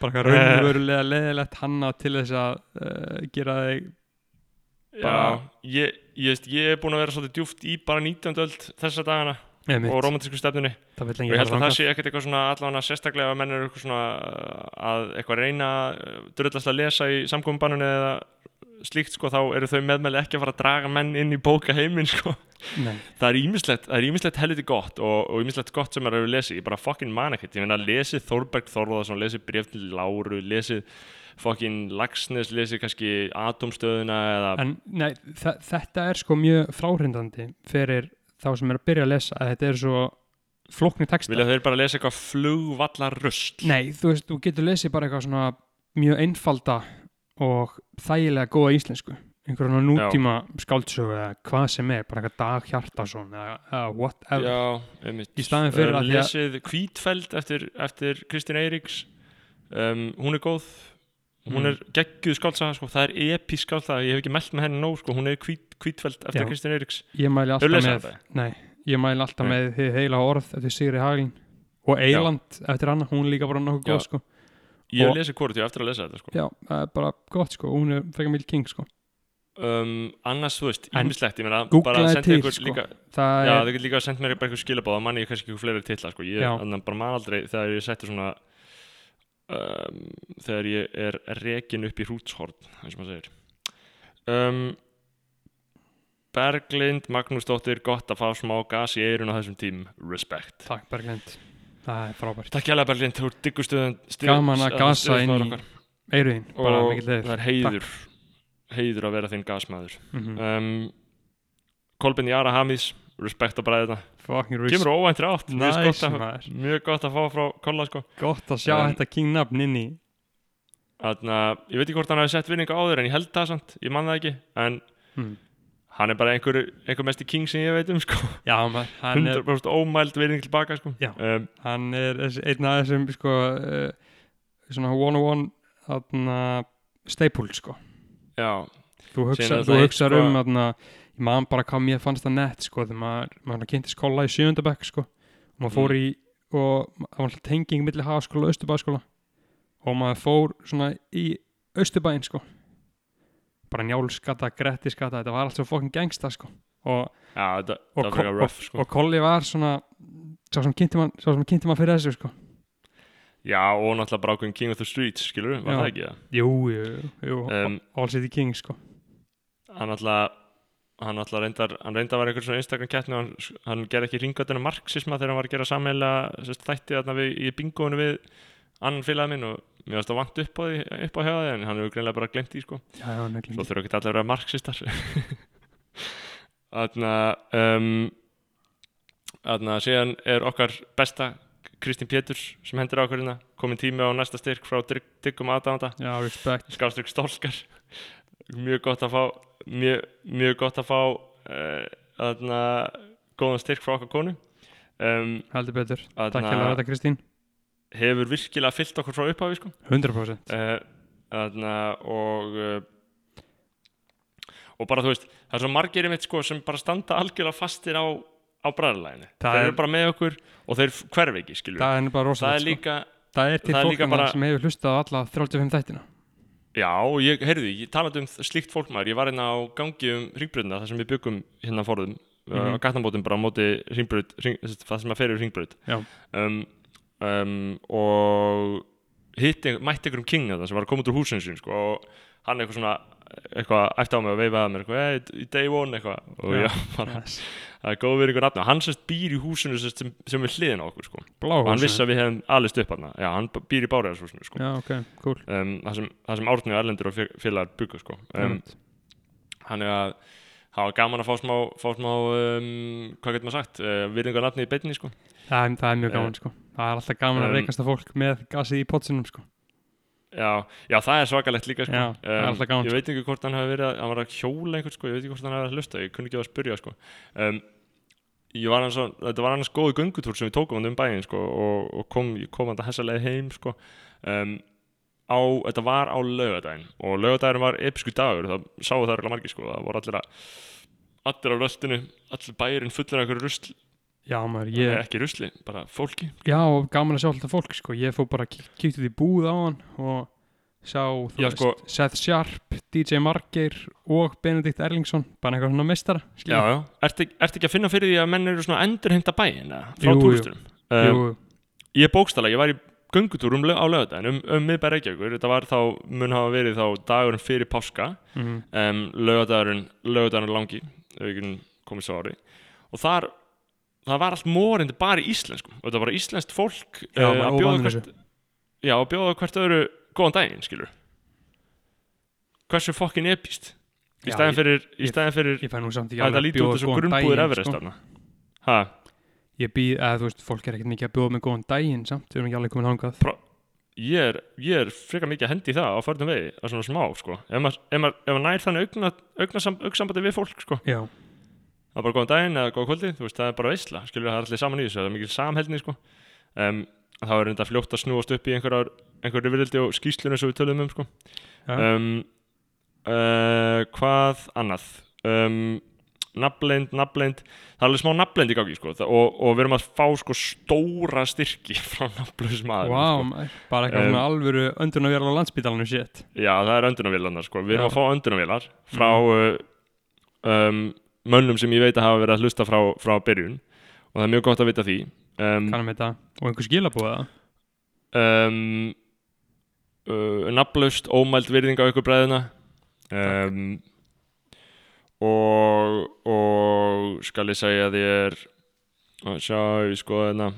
bara eitthvað Eh. raunverulega leðilegt hanna til þess að uh, gera þig Já, bara- ég, ég, ég er búin að vera svolítið djúft í bara 19. öld þessa dagana einmitt, og romantísku stefnunni. Og ég held að það sé ekkert eitthvað svona allavega sérstaklega að menn eru eitthvað svona uh, að eitthvað reyna uh, drullast að lesa í samkominnbannunni eða slíkt sko þá eru þau meðmæli ekki að fara að draga menn inn í bóka heiminn sko. Nei. það er ímislegt, það er ímislegt helviti gott og, og ímislegt gott sem er að lesi ég bara fucking man ekkert, ég meina lesið Þórberg Þórðarsson, lesið Bref til Láru lesið fucking Lagsnes lesið kannski Atomstöðuna eða en nei, þetta er sko mjög fráhrindandi fyrir þá sem er að byrja að lesa að þetta er svo flóknir texta vilja þeir bara lesa eitthvað flugvallar röst Nei, þú veist, þú getur lesið bara eitthvað svona mjög einfalda og þægilega góða íslensku. Einhverjum svona nútíma skáldsögu eða hvað sem er, bara eitthvað Dag Hjartarsson eða, eða whatever. Já, Í staðinn fyrir um, að Lesið Hvítfeld eftir, eftir Kristín Eiríks. Um, Hún er góð Hún Mm. er geggjuð skáltsaga sko. Það er episk skáltsaga, ég hef ekki melt með henni nóg sko. Hún er hvít, Hvítfeld eftir Já. Kristín Eiríks Ég mæli alltaf með? Nei, ég mæli alltaf Nei. með þið heila orð eftir Sigri Haglin og Eiland eftir hana, hún er líka bara nokkuð góð Já. sko. Ég hef lesið hvort ég eftir að lesa þetta sko. Já, það er bara gott sko, hún er frekar mjög king sko. um, Annars, þú veist, ímislegt Ég meina, bara sendi til, ykkur sko. líka Það Já, þau getur líka að senda mér eitthvað skilabóð að manni ég kannski ykkur fleiri titla sko. Ég Já. að bara man aldrei þegar ég setti svona um, þegar ég er rekin upp í hrútshorn eins og maður segir. Um, Berglind Magnúsdóttir gott að fá smá gas í eirun á þessum tím. Respect takk Berglind. Það er frábært. Takk hjá Berglind, þú ert diggustuðan Gaman að gasa inn í Eiruðin, og það er heiður. Heiður að vera þinn gasmaður. Mm -hmm. um, Kolbin Jara Hamís respect að bræða þetta Fucking res- kemur óvæntri átt mjög, Nice, gott að, mjög gott að fá frá Kolla sko. Gott að sjá En- þetta king nafn inn í Þarna, ég veit ekki hvort hann hafi sett vinninga áður en ég held það samt, ég man það ekki en mm. hann er bara einhver, einhver mesti king sem ég veit um sko. Já, maður, hann er 100% ómæld vinning tilbaka sko. Já. um, hann er einn af þessum sko uh, svona one-on-one þarna staple sko já, þú, hugsa, eitt, hugsar sko- um þarna man bara hvað mér fannst það nett sko þegar maður, maður kynntist kolla í sjöndabæk sko. Og maður fór í og það var alltaf tenging milli hagaskóla og austurbæðskóla og maður fór svona í austurbæinn sko. Bara njálskata, grettiskata þetta var allt svo fokkin gangsta sko. Og já þetta, og, ko- frekar rough sko. og Kolli var svona sá sem kynnti kynnti mann fyrir þessu sko. Já og náttúrulega bara ákveðin king of the streets skilur, var Já. það ekki það jú, jú, jú, Um, All City King sko. hann náttúrulega hann náttúrulega reyndar, hann reyndar var einhver svona Instagram keppni og hann, hann gerði ekki ringatuna marxisma þegar hann var að gera sammeila þætti þarna við, í bingoinu við annan félagið minn og mér varst það vant upp á, því, upp á því en hann hefur greinlega bara glemt því sko. Já, já, svo þurfa ekki allir að vera marxistar. Þarna um, þarna síðan er okkar besta Kristín Péturs sem hendur á okkur komin tími á næsta styrk frá Dygg- Dyggum respect. Skástrygg stólkar mjög gott að fá mjög, mjög gott að fá uh, þarna góðan styrk frá okkar konu. Um, heldur betur, takk þarna hérlega þetta Kristín. Hefur virkilega fyllt okkur frá upphafi sko. 100% uh, þarna og uh, og bara þú veist það er svo margir einmitt sko sem bara standa algjörlega fastir á, á bræðarlæginu þeir er- eru bara með okkur og þeir hverf ekki það er bara það rosalegt er sko. líka það er til það er fólk líka bara... bara- sem hefur hlustað á alla 35 þættina Já, ég, heyrðu, ég talaði um slíkt fólk maður, ég var hérna á gangi um ringbröðina þar sem við byggum hérna forðum mm Mhm. á gatnabótum bara á móti ringbröð ring, það sem að fer yfir ringbröð um, um, og hitti, mætti einhverjum king þetta sem var að koma út úr húsinu sín sko, og hann eitthvað svona eitthvað eftir á mig og veifaði að mér eitthvað, hey, day one eitthvað og Já. bara, það er góð verið ykkur nafna hann sérst býr í húsinu sérst, sem, sem er hliðin á okkur sko. og hann vissi að við hefum alist upp hann já, hann býr í báriðarshúsinu sko. já, ok, cool um, það, sem, það sem Árni og Erlendur og fé- félagar byggu sko. um, hann er að það var gaman að fá smá, fá smá um, hvað getur maður sagt, uh, virðingar nafni í beinni sko. það, er- það er mjög Eh, gaman sko það er alltaf gaman að reykast að fólk með gasið í potsinum sko já, já, það er svakalegt líka sko. Já, gaman, ég veit ekki hvort hann hafi verið hann var að hjóla einhvern sko, ég veit ekki hvort hann hafi að hlusta ég kunni ekki að spyrja sko. um, var hans, þetta var annars góðu göngutúr sem við tókum hann um bæinn sko, og, og kom, kom hann að hessalega heim sko. um, á, þetta var á laugadaginn og laugadaginn var episku dagur það sáu það margir sko, það voru allir að allir á röstinu, allir bærin fullur af einhverju rusl, já, maður, ég, ekki rusli, bara fólki. Já, og gaman að sjá alltaf fólk sko. Ég fór bara að kíkja út í búð á hann og sjá, þú Já, veist, sko- Seth Sharp, DJ Margeir og Benedikt Erlingsson bara eitthvað svona meistara já, já, ertu ert ekki að finna fyrir því að menn eru svona endurheimta bæinn eða, frá Jú, jú. túristurum um, Jú, ég bókstala, ég var í göngutúr um, lau- á lögadaginn um, um miðbæri Reykjavíkur. Þetta var þá, mun hafa verið þá dagurinn fyrir páska. Mhm, um, lögadagurinn, lögadagurinn langi komið svo ári. Og þar, það var allt morindi bara í íslenskum og þetta var bara íslenskt fólk Já, bara að bjóða hvert já, að bjóða hvert öðru góðan daginn, skilur hversu fokkin epist í ég- fyrir, í ég- stæðin fyrir ég samt ekki að alveg þetta að lítur út þessu sko. þarna. Ha, ég býð, eða þú veist, fólk er ekkert mikið að bjóða með góðan daginn samt, við erum ekki alveg komin hangað ég er, ég er frekar mikið að hendi það á förnum vegi, það er svona smá sko. ef maður nær þannig augna, augna, augsambandi við fólk sko. já, það er bara góðan daginn eða góða kvöldi. Veist, það er bara veisla, skilur það er allir saman í þessu. Það er mikil samheldni sko. um, þá er reynda fljótt að snúast upp í einhverju virildi og skýslunum sem við tölum um sko. um, uh, hvað annað? Um, nafnleind, nafnleind það er alveg smá nafnleind í gangi sko, og, og við erum að fá sko stóra styrki frá nafnlausum aðeim wow, sko. maður, bara eitthvað Um, svona alvöru öndunarvél á landspítalanu shit. Já, það er öndunarvélarnar sko. Við erum að fá öndunarvélar frá uh, um, mönnum sem ég veit að hafa verið að hlusta frá, frá byrjun. Og það er mjög gott að vita því. Um, kannum þetta, og einhver skilabóða um, uh, Nafnlaust, ómæld virðing á ykkur bræðina. Um, og, og skal ég segja þér að sjá, ég sko hérna.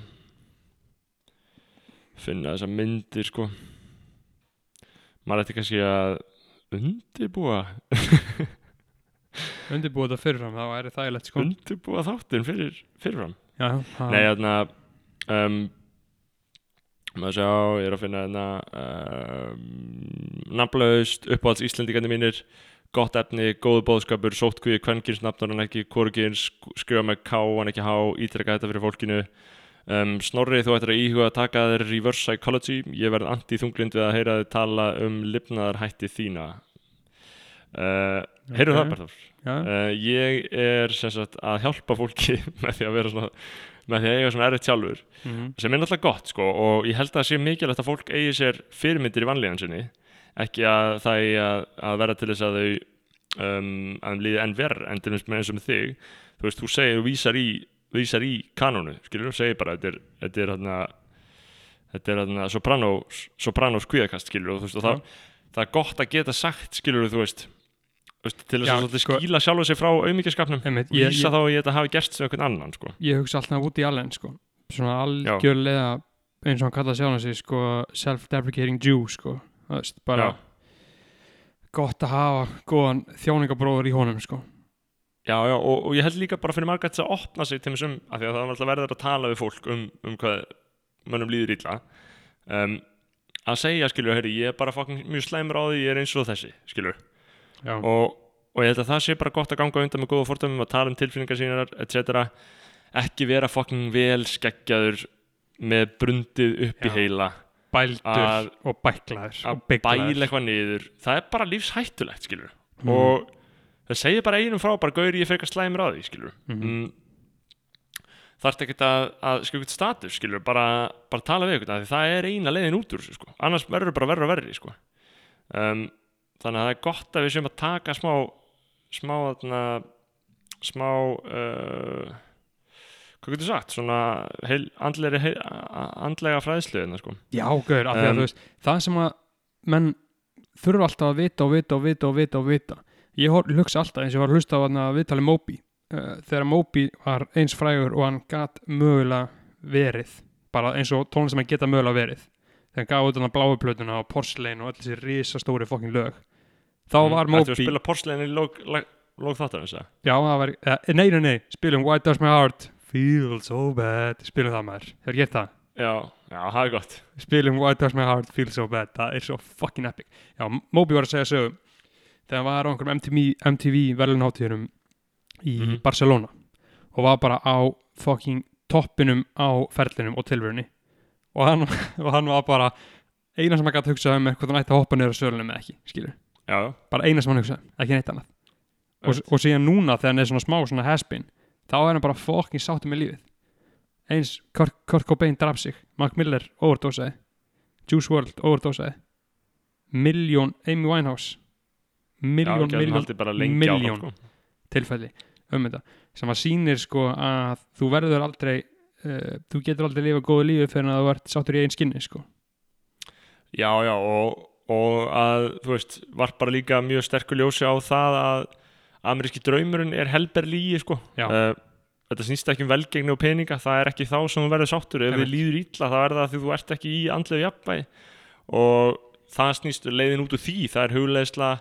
Finna þessa myndir sko. Maður ætti kannski að undirbúa undirbúið þetta fyrirfram, það væri þægilegt sko. Undirbúa þáttinn fyrir fyrirfram? Já, já, Nei, þarna um, maður sjá, ég er að finna hérna um, nafnlaust, uppáhalds Íslendingandi mínir gott efni, góðu bóðskapur sótkvíði, kvenkins nafnur hann ekki hvorgins, skrifa með K, hann ekki H ítrekka þetta fyrir fólkinu. Um, Snorri, þú ættir að íhuga að taka þér reverse psychology, ég verð anti-þunglind við að heyra þið tala um lifnaðarhætti þína uh, Heyrðu Ok. það Berður? Uh, ég er sagt að hjálpa fólki með því að vera svona með því að eiga svona erfitt sjálfur mhm, sem er náttúrulega gott sko og ég held að það sé mikilvægt að fólk eigi sér fyrirmyndir í vanlíðan sinni ekki að það eigi að, að vera til þess að þau um, að þeim líði enn verð en til þess með eins og með þig þú veist, þú segir, þú vísar í vísar í kanónu, skilur þú, segir bara þetta er, þetta er hérna þetta er hérna sopranos sopranos kvíðakast, skilur þú, þú veist, og það, það er gott að geta sagt, skilur þú þú veist til þess að sko- skýla sjálfur sig frá auðmyggjaskapnum og vísa ég, þá í þetta hafi gerst sem einhvern annan, sko ég hugsa alltaf út í allen sko. svona algjörlega eins og hann kallaði sjálf sig sko, self-deprecating Jew sko. Veist, bara Já. gott að hafa góðan þjáningabróður í honum sko. Já, já, og, og ég held líka bara fyrir marga að opna sig til þessum, af því að það er alltaf verður að tala við fólk um, um hvað mönnum líður illa um, að segja, skilur, heyri, ég er bara mjög slæmur á því, ég er eins og þessi, skilur Já, og, og ég held að það sé bara gott að ganga undan með góða fórtumum að tala um tilfinningar sínar, etc ekki vera fucking vel skeggjaður með brundið upp í heila bældur að- og bæklaður að bæla eitthvað niður það er bara lífshættulegt, skilur Mhm. og það segir bara einum frá bara gaur ég frekar slæmur á því, skilur Mhm. mm. þarf ekkert að, að skilja eitthvað status, skilur bara, bara tala við eitthvað, það er eina leiðin út úr þessu, sko. annars verður bara verður og verri sko. um, þannig að það er gott að við séum að taka smá smá þarna, smá uh, hvað getur sagt? Svona heil, andlega, heil, andlega fræðslu hérna, sko. Já, gauður, af því að þú veist það sem að menn þurfa alltaf að vita og vita og vita og vita og vita. Ég hugsa alltaf eins og ég var að hlusta á að viðtali Moby uh, þegar Moby var eins frægur og hann gat mögulega verið bara eins og tónlist sem hann geta mögulega verið þegar hann gaf út hann bláu plötuna og Porcelain og öll þessi risastóri fokkin lög. Þá var Mm, Ættu að Moby spila porslein í lók, þáttar þess að já, það var, eh, nei, nei, nei, spilum Why Does My Heart Feel So Bad? Spilum það maður, hefur gett það? Já, já, það er gott. Spilum Why Does My Heart Feel So Bad? Það er svo fucking epic. Já, Moby var að segja sögum þegar hann var á einhverjum MTV, MTV verðlunháttíðunum í Mhm. Barcelona og var bara á fucking toppinum á ferlinum og tilverunni og hann, og hann var bara eina sem hann gæti hugsað um er hvort hann ætti að hoppa á sölunum eða ekki, skilur já, já, bara eina sem hann hugsaði, um, ekki neitt annað. Og, og síðan núna þegar hann er svona smá svona haspin þá er hann bara fucking sáttu með lífið. Eins Kurt, Kurt Cobain draf sig Mark Miller overdósaði Juice WRLD overdósaði Miljón Amy Winehouse já, haldið bara lengi milljón. áfram, sko. tilfelli um þetta. Sem að sýnir sko að þú verður aldrei uh, þú getur aldrei lifa góðu lífi fyrir að þú ert sáttur í einn skinni sko Já, já, og, og að, þú veist, var bara líka mjög sterkur ljósi á það að ameríski draumurinn er helber lígi, sko. Uh, þetta snýst ekki um velgengni og peninga, það er ekki þá sem þú verður sáttur. Ef við líður illa, þá er það því þú ert ekki í andlegu jafnvægi. Og það snýst leiðin út úr því, það er hugleðsla,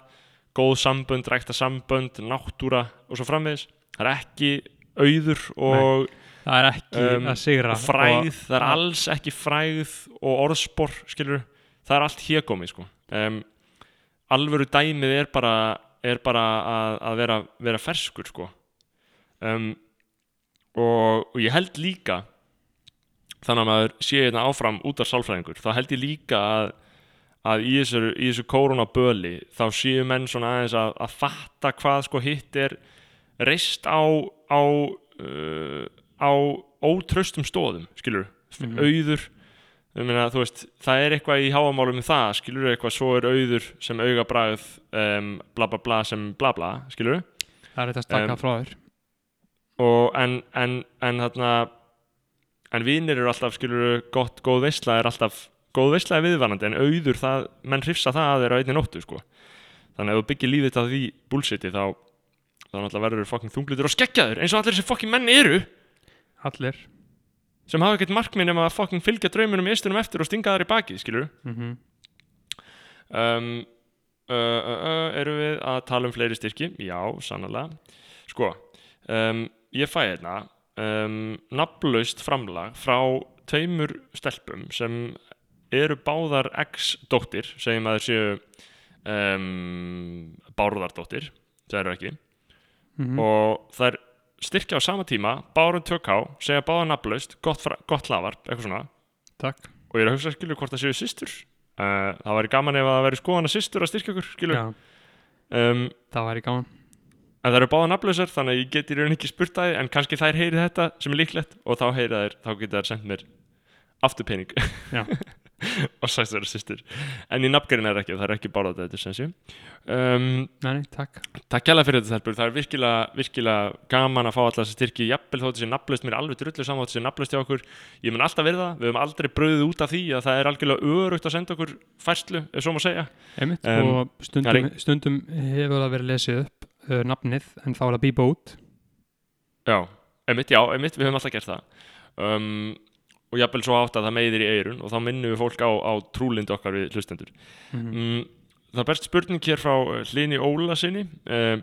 góð sambönd, rækta sambönd, náttúra og svo framvegis. Það er ekki auður og, það er ekki Um, að sigra. og fræð, það er og- alls ekki fræð og orðspor, skilur það er allt hégómi, sko. Um, alvöru dæmið er bara er bara að, að vera, vera ferskur, sko. Um, og, og ég held líka þannig að maður sé hérna áfram út af sálfræðingur, þá held ég líka að, að í þessu, þessu koronaböli þá séu menn svona aðeins að, að fatta hvað sko hitt er reist á á, uh, á ótraustum stóðum, skilur Mhm. auður ég meina, veist, það er eitthvað í háamálum um það, skilur eitthvað, svo er auður sem augabræð um, bla bla bla sem bla bla, skilur það er þetta stakka Um, frá þér. og en, en, en þarna en vinir eru alltaf, skilur gott, góð veisla er alltaf góð veisla er viðvarandi, en auður það menn hrifsa það að þeirra einni nóttu, sko. Þannig að ef þú byggir lífið á því bullshiti þá, þá náttúrulega verður fucking þunglitur og skeggjaður, eins og allir þessi fucking menn eru allir. Sem hafa ekkert markminn um að fucking fylgja draumunum í eistunum eftir og stinga þar í bakið, skilur mm um, uh, uh, uh, Erum við að tala um fleiri styrki? Já, sannlega Sko, um, ég fæ hérna um, nafnlaust framlag frá tveimur stelpum sem eru báðar ex-dóttir segjum að þeir séu um, bárðardóttir það eru ekki. Mhm. og þær styrkja á sama tíma bárum 2K, segja báða nafnlaust gott, gott hlaðvarp, eitthvað svona. Takk. Og ég er að hugsa skilur hvort það séu systur. Uh, það væri gaman ef það væri skoðan að systur að styrkja okkur skilur. Já, um, það væri gaman. en það eru báða nafnlausar þannig að ég get í raun ekki spurt að þið en kannski þær heyri þetta sem er líklegt og þá heyri þær, þá geta þær sendt mér aftur og sæst þeirra systur. En í nafngerinn er ekki, það er ekki báða þetta sem sé um, Nei, takk. Takk kjærlega fyrir þetta þelpur, það er virkilega, virkilega gaman að fá alltaf þessi styrki. Jafnvel þótt þessi nafnlaust, mér er alveg drullu saman þessi nafnlaust hjá okkur, ég mun alltaf verða við höfum aldrei bröðið út af því að það er algjörlega örugt að senda okkur færslu, ef svo má segja. Einmitt, Um, og stundum, stundum hefur það verið lesið upp uh, nafnið en þá er það bíba út. Já, emitt, já, emitt, við höfum alltaf gert það. Um, og jafnvel svo átt að það meiðir í eirun og þá minnum við fólk á, á trúlindu okkar við hlustendur. Mm mm, Það berst spurning hér frá uh, Hlini Óla sinni uh,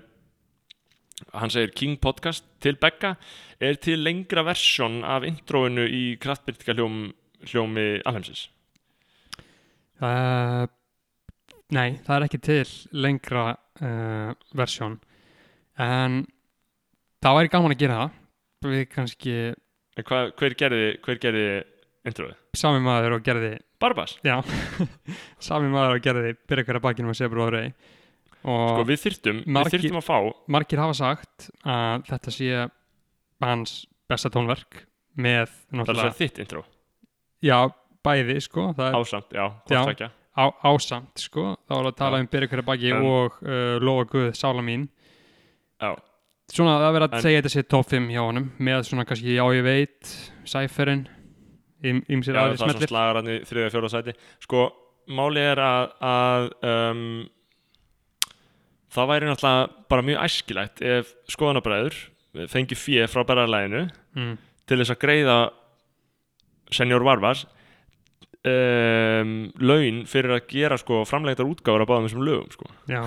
Hann segir King Podcast til Begga Er til lengra versjón af introinu í kraftbyrtika hljóm, hljómi alheimsins? uh, Nei, það er ekki til lengra uh, versjón. En það væri gaman að gera það. Við kannski hva, hver gerði, hver gerði introið? sami maður og gerði Barbas? já, sami maður og gerði byrja hverja bakinu með Sebru og og Sko við þyrftum, margir- við þyrftum að fá margir hafa sagt að þetta sé hans besta tónverk með Það er náttúrulega, þitt intro. Já, bæði sko, er Ásamt, já, hvort tvekja á, ásamt sko, þá er að tala Já. um byrja hverja baki En- og uh, lofa Guð sála mín. Já, svona það verður að En- segja þetta sé top 5 hjá honum með svona kannski já ég veit Cypherin ímsir Já, aðri það er svona smellir. slagararni þriðja fjóra sæti. Sko, máli er að, að um, það væri náttúrulega bara mjög æskilegt ef skoðanabræður fengi fjö frá berðarlæginu mm, til þess að greiða senior varvars um, laun fyrir að gera sko framlegtar útgáfur að báðum þessum lögum sko. já,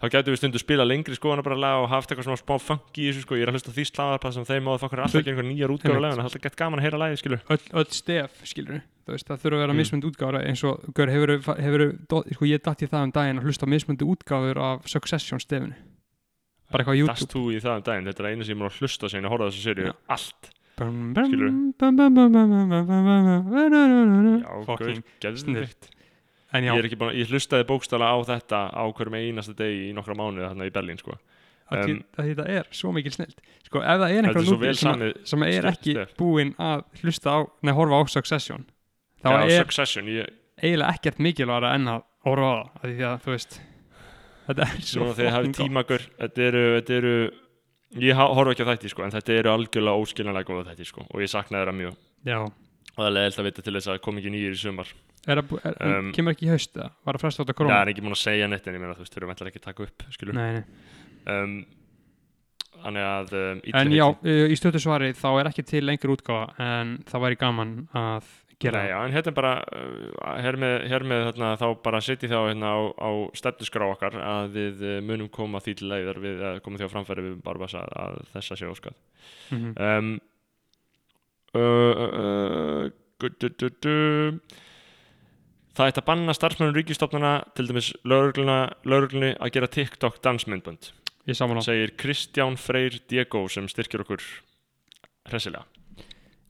þá gætu við stundu spila lengri skoðanabræðarlega og haft eitthvað svona smá funky í þessu sko. ég er að hlusta því slagarpað sem þeim áður fokkar alltaf ekki einhver nýjar leguna, það er alltaf gett gaman að heyra lægi skilur öll, öll stef skilur veist það þurfa að vera Mm. mismund útgáfur eins og gaur, hefur, hefur, sko ég datt í það um daginn að hlusta á mismundi útgáfur af Succession stefinu bara eitthvað á YouTube þú í það um daginn, þetta er eina sem ég múin að hlusta sig að horfa þessu serju, allt Bum, Ég er ekki búin ég hlustaði bókstala á þetta á hverjum einasta degi í nokkra mánuði þarna í Berlín sko. að um, því- að þetta er svo mikil snilt sko ef það er Þetta er einhver svo núti vel sem, sem er stef- ekki stef. búinn að hlusta á, nei horfa á Succession þá Já, er Succession, ég, eiginlega ekkert mikilvægara en að horfa á það því að þú veist þetta er svo þegar ég hafi tímagur. Þetta eru, þetta eru ég horfa ekki á þætti sko, en þetta eru algjörlega óskiljanlega góða þætti sko, og ég saknaði þeirra mjög. Já, og það er leiðilt að vita til þess að það kom ekki nýjir í sumar er að, er, Um, kemur ekki í haust eða var að fresta á þetta það korona er ekki múin að segja neitt en ég meina þú veist, þau eru ekki að taka upp skilur nei, nei. um, þannig að um, en já, uh, í stötu svari þá er ekki til lengur útgáfa en það væri gaman að gera Nei, já, en hérna er bara uh, hér með, hér með þarna, þá bara setji þá hérna á, á stefnusgrá okkar að við uh, munum koma því til leiðar við að koma því á framfæri við Barbas að, að þessa sé óskað mm -hmm. um, uh, uh, uh. Það ætti að banna starfsmennum ríkistofnana til dæmis lauruglunni að gera TikTok dansmyndbönd ég saman segir Kristján Freyr Diego sem styrkir okkur hressilega.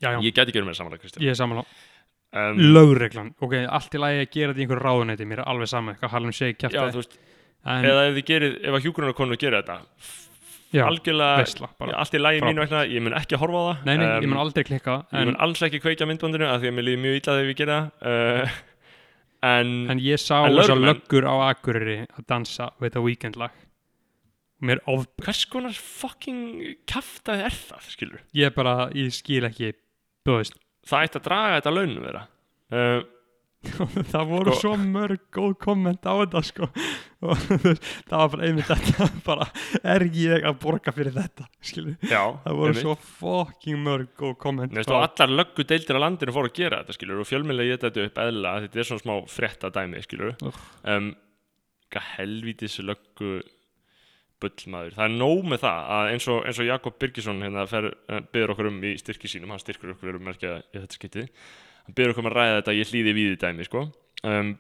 Já, já, Ég gæti ekki verið með samanlega Kristján. Ég er saman á um, lögreglan, ok, allt í lagi að gera þetta í einhverju ráðuneyti, mér er alveg sama hvað þú veist, en, eða ef þið gerir, ef að hjúgrunarkonur gera þetta já, algjörlega, veistla bara. allt í lagi mínu vegna ég mun ekki að horfa á það. Nei, nei, ég Um, mun aldrei klikka ég mun alls ekki kveikja myndbandinu af því að mér líður mjög illa þegar það. Uh, en, en ég sá þessar lögreglumenn- löggur á Akureyri að dansa við þetta weekend lag mér of, hvers konar fucking kaftaði er það, skilur? Ég bara, ég skil ekki þú veist, það ætti að draga þetta launum þeirra. Uh, það voru Sko- svo mörg góð komment á þetta sko. Og það var bara einmitt þetta bara, er ég að borga fyrir þetta skilur, já, það voru einmitt. svo fucking mörg góð komment Nei, veist, og allar löggu deildir á landinu fóru að gera þetta skilur og fjölmjölega ég þetta upp eðla þetta er svona smá frétta dæmi skilur Úff. um, helvítis löggu bullmaður, það er nóg með það að eins og, eins og Jakob Birgisson hérna fer, uh, byður okkur um í styrki sínum, hann styrkur okkur um merkja í þetta skiptið byrður okkur um að ræða þetta ég hlýði við í dæmi sko. Um,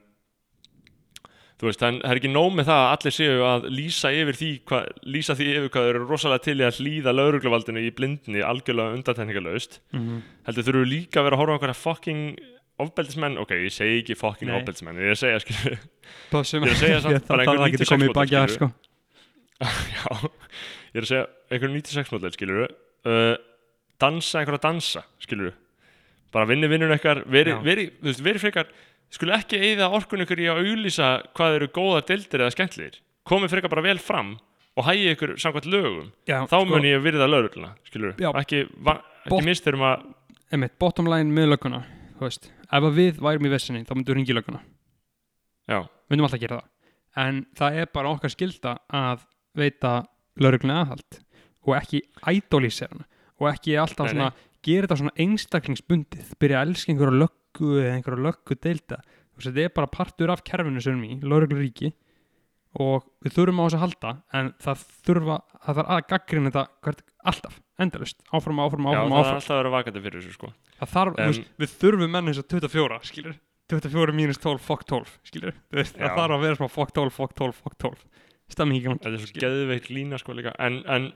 þú veist, það er ekki nóg með það að allir séu að lýsa yfir því hva, lýsa því yfir hvað þau eru rosalega til í að hlýða laurugluvaldinu í blindni algjörlega undantekningalöst Mhm. heldur þurfu líka að vera að horfa á einhverja fucking ofbeldismenn, ok, ég segi ekki fucking ofbeldismenn, ég er að segja Pásum Ég er að segja samt bara einhver getur 96 komið í módel, að sko. Já, ég er að segja einhverjum 96 model, skilur uh, dansa einhverja dansa, skilur bara vinni vinnun eitthvað veri, Já. veri, þú veist, veri frekar skulu ekki eigða orkun ykkur í að auglýsa hvað eru góða deildir eða skemmtlir komið frekar bara vel fram og hægi ykkur samkvæmt lögum, Já, þá mun ég virða Já. ekki, ekki mist þegar maður Einmitt, bottom line með veist, ef að við værum í vessinni þá myndum við ringi lögguna. Já, myndum alltaf gera það. En það er bara okkar skilda að veita lauruglunni aðhald og ekki idolísera hana og ekki alltaf Nei, svona gera þetta svona einstaklingsbundið byrja að elska einhverja löggu eða einhverja löggu deilda. Þetta er bara partur af kerfinu sem í, laurugluríki og við þurfum á þess að halda en það þurfa, það þarf að gaggrina þetta hvert, alltaf, endalust áfram, áfram, já áfram, það er áfram alltaf að vera vakandi fyrir þessu, sko. Það þarf, Em, veist, við þurfum menn eins og 24, skilur 24 mínus 12, fuck 12, skilur veist, Já. það þarf að vera smá fuck 12, fuck 12, fuck 12 stemming í gangi þetta er svo geðveikt lína sko líka. En, en,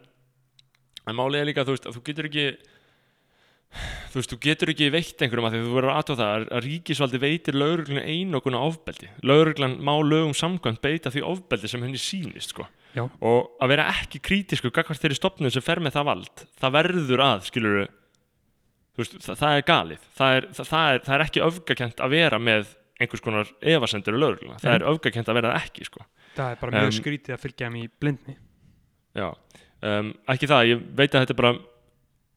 en málið er líka þú veist að þú getur ekki þú veist, þú getur ekki veitt einhverjum að því þú verður aðtóð það að, ríkisvaldi veitir lauruglun einokun ofbeldi. Lauruglan má lögum samkvæmt beita því ofbeldi sem henni sýnist sko. Já. og að vera ekki krítisku gagvart þeirri stopnum sem fer með það vald það verður að, skilur veist, það, það er galið. Það er, það, það, er, það er ekki öfgakent að vera með einhvers konar efasendur í laurugluna það er öfgakent að vera ekki sko. Það er bara mjög Em, skrítið að fylgja þeim í blindni. Já, um, ekki það, ég veit að þetta er bara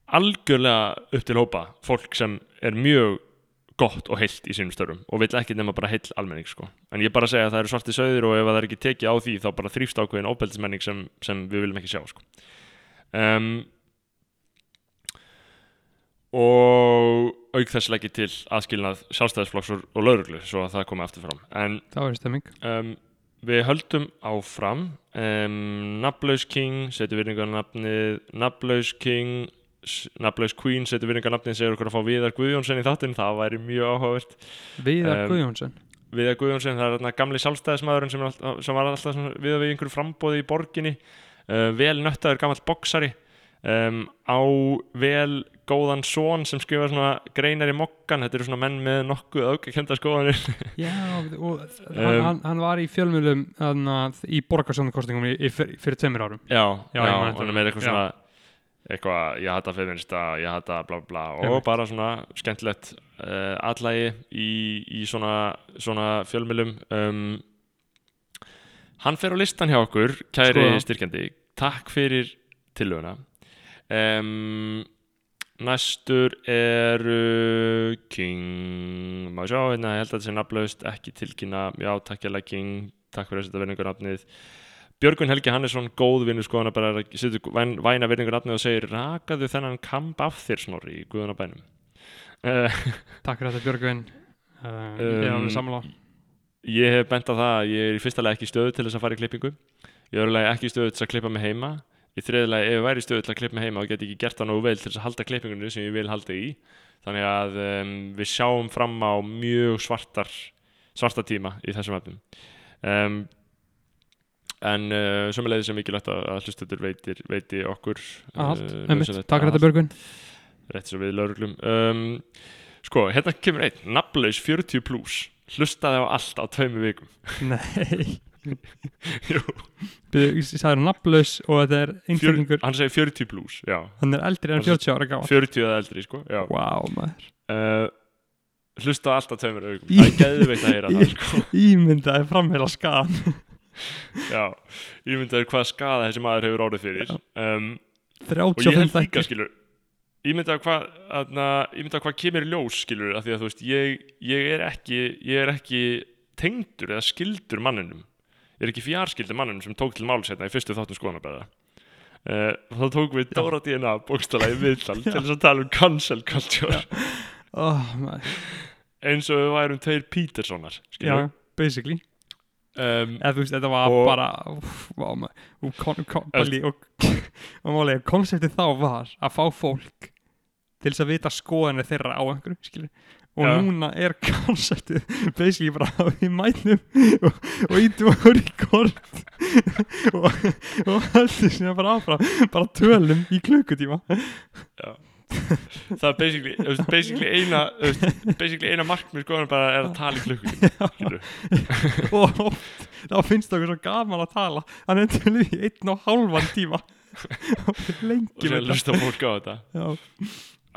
algjörlega upp til hópa fólk sem er mjög gott og heilt í sínum störfum og vil ekki nema bara heill almenning sko. en ég bara segja að það eru svarti söður og ef það er ekki tekið á því þá bara þrýfst ákveðin óbeldismenning sem, sem við viljum ekki sjá sko. um, og auk þess leggi til aðskilnað sjálfstæðisflokks og, lauruglu svo að það komi aftur fram en það var stemming um, við höldum áfram um, Nafnlaus King setur virðingarnafnið Nafnlaus King s- Nafnlaus Queen setur virðingarnafnið segir okkur að fá Viðar Guðjónsson í þáttinn það væri mjög áhugavert. Viðar Em, Guðjónsson? Viðar Guðjónsson, það er þarna gamli sjálfstæðismæðurinn sem, sem var alltaf svona við við einhverju frambóði í borginni. Uh, vel nöttaður gamall boksari um, á vel góðan son sem skrifa svona greinar í mokkan, þetta eru svona menn með nokkuð aukakenda skoðanir. Já, og hann, Um, hann, hann var í fjölmjölum í í, fyrir, tveimur árum. Já, Já, já, hann er með eitthvað svona eitthvað, ég hata feminista, ég hata bla bla og bara svona skemmtilegt uh, allægi í, í svona, svona fjölmjölum um, hann fer á listan hjá okkur kæri Sko. styrkjandi, takk fyrir tillöguna. Um, næstur eru King má sjá, hérna, ég held að þetta sé nafnlaust ekki tilkynna, já, takk ég King. Takk fyrir að setja verningur nafnið Björgun Helgi Hannesson, góð vinnu skoðan bara að setja væn, væna verningur nafnið og segir rakaðu þennan kamp af þér snorri í guðunabænum uh, takk fyrir þetta Björgvin. Uh, ég er Um, alveg sammála. Ég hef bent á það að ég er í fyrsta lagi ekki stöðu til þess að fara í klippingu. Í öðru lagi ekki stöðu til þess að klippa mig heima. Í þriði lagi ef ég væri stöðu til að klippa mig heima og get ég ekki gert það nógu vel til þess að halda klippingunni sem ég vil halda í. Þannig að um, við sjáum fram á mjög svartar svarta tíma í þessum efnum. Um, En uh, sömulegði sem mikilvægt að, að hlustutur veitir, veiti okkur uh, takk fyrir þetta Björgvin. rétt svo við lauruglum um, sko, hérna kemur einn nafnlaus 40 plus hlustaði á allt á tveimu vikum. Nei. Jú, ég sagði nafnlaus og þetta er einstaklingur. hann segir 40 plus já, hann er eldri en Hann- 40 ára gáð 40 eða eldri sko wow maður. Uh, hlustaði á allt á tveimur vikum. Það er geðveikt að heyra það sko. ímyndaði framheila skan já, ég myndi að hvað skada þessi maður hefur orðið fyrir. Um, og 35 ég held líka skilur ég myndi að hvað hvað kemur í ljós skilur af því að þú veist ég, ég er ekki ég er ekki tengdur eða skildur manninum. Ég er ekki fjárskildur manninum sem tók til máls hérna í fyrstu þáttum skoðanabæða uh, þá tók við Dóra DNA bókstala í viðtal til þess að tala um cancel culture. Oh, eins og við værum tveir Petersonar já, skilur basically um, eða veist, þetta var Og- bara og, konseptið þá var að fá fólk til þess að vita skoðanir þeirra á einhverju, skilur og Já. núna er konceptið basically bara að við mætum og, og ítum á rekord og, og heldur sinna bara áfram bara tölum í klukkutíma það er basically, basically eina basically eina markmið sko er bara er að tala í klukkutíma og þá finnst okkur svo gaman að tala. Hann endur við í einn og hálfan tíma. Við og lengjum sér þetta. hlusta fólk á þetta. Já.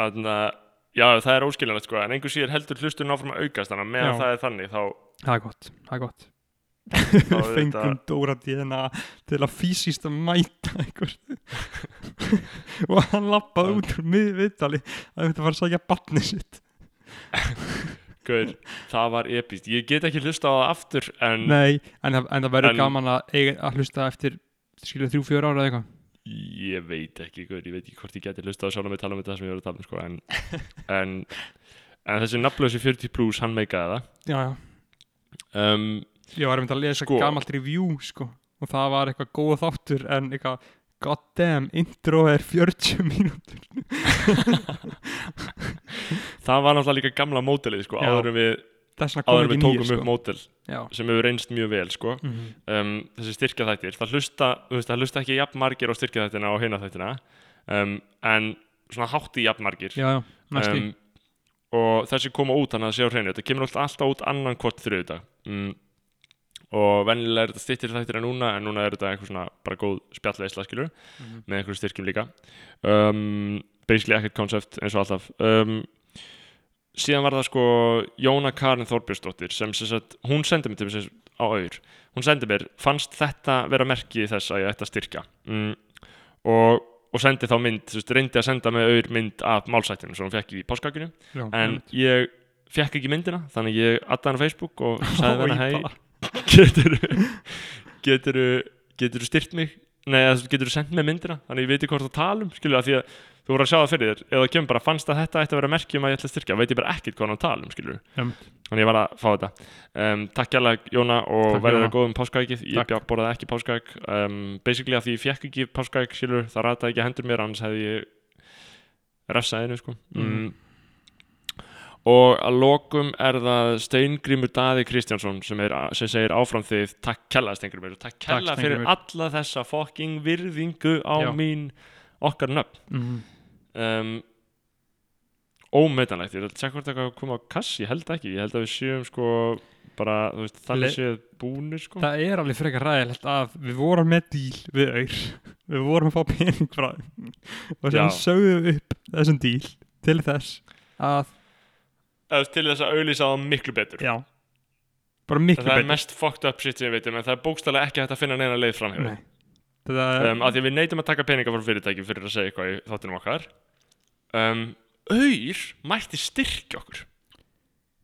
þannig að já það er óskiljanlegt sko en einhver síður heldur hlustun áfram að aukast þannig að meðan það er þannig þá það er gott, það er gott. er fengum Dóra DNA til að fysiskt að mæta einhver og hann lappaði Já. út úr miðviðtali að þetta var að sækja barnið sitt. Gaur, það var epist ég get ekki hlusta á það aftur en Nei, en, það- en það verður gaman að, að hlusta eftir skilur þrjú, fjör ára eða eitthvað. Ég veit ekki gaur, ég veit ekki hvort ég geti hlusta á sjálf mig tala um þetta sem ég var að tala um sko en, en, en þessi nafnlösi 40 plus hann meikaði Já, já. Það um, Ég var einmitt að lesa Sko. gamalt review sko og það var eitthvað góð þáttur en eitthvað god damn, intro er 40 mínútur. Það var náttúrulega líka gamla mótelið sko Já. áður en við, áður en við tókum nýja upp sko. mótel Já, sem hefur reynst mjög vel sko. Mm um, þessi styrkja þættir það hlusta, veist, það hlusta ekki jafn margir á styrkja þættina og heina þættina um, en svona hátti jafn margir. Já, um, og þessi koma út hann að sé á hreinu þetta kemur alltaf, út annan hvort þriðudag mm, og venjulega er þetta styrtir þættir en núna en núna er þetta eitthvað svona bara góð spjallveisla skilur Mhm. með einhverjum styrkjum líka. Um, basically ekkert koncept eins og alltaf. Um, síðan var það sko Jóna Karin Þorbjörnsdóttir sem sem sagt, hún sendi mér til þess á auður. Hún sendi mér, fannst þetta vera merki þess að ég ætti að styrkja? Mm, og, og sendi þá mynd þú veist, reyndi að senda með auður mynd af málsættinu sem hún fekk í páskakinu en ég fekk ekki myndina þannig ég adda hann á Facebook og sagði henni hei. Getur getur getur styrt mig? Nei, getur sendt mig myndina? Þannig ég veit ekki hvort það tala um skilur að því að þú voru að sjá það fyrir þér eða það kemur bara fannst að þetta ætti að vera merki um að ég ætla að styrkja veit ég bara ekkert hvað hann tala um skilur Einmitt. þannig ég var að fá þetta. Um, takk hjálpa Jóna og verður Jóna. að góðum páskaækið. Ég borðaði ekki páskaæk. Um, basically að því ég fekk ekki páskaæk skilur það rataði ekki hendur mér annars hefði ég refsaði henni sko. Mm. Mm. og að lokum er það Steingrímur Daði Kristjánsson sem, er, sem segir áfram þið takk kella Steingrímur og takk kella fyrir Steingrímur. alla þessa fokking virðingu á Já. mín okkar nöfn Mhm. um, ómetanlegt ég vil tjekka hvort eitthvað koma á kass ég held ekki, ég held að við séum sko bara, þú veist, þannig séð búnir sko Það er alveg frekar ræðilegt að við vorum með díl við auður við vorum að fá pening frá og sem við upp þessum díl til þess að til þess að auðlýsa það miklu betur. Já, bara miklu það er betur. mest fucked up shit sem ég veit um en það er bókstælega ekki hægt að finna neina leið fram. Þetta, um, að því við neytum að taka peninga frá fyrirtæki fyrir að segja eitthvað í þáttunum okkar. Um, auður mætti styrkja okkur.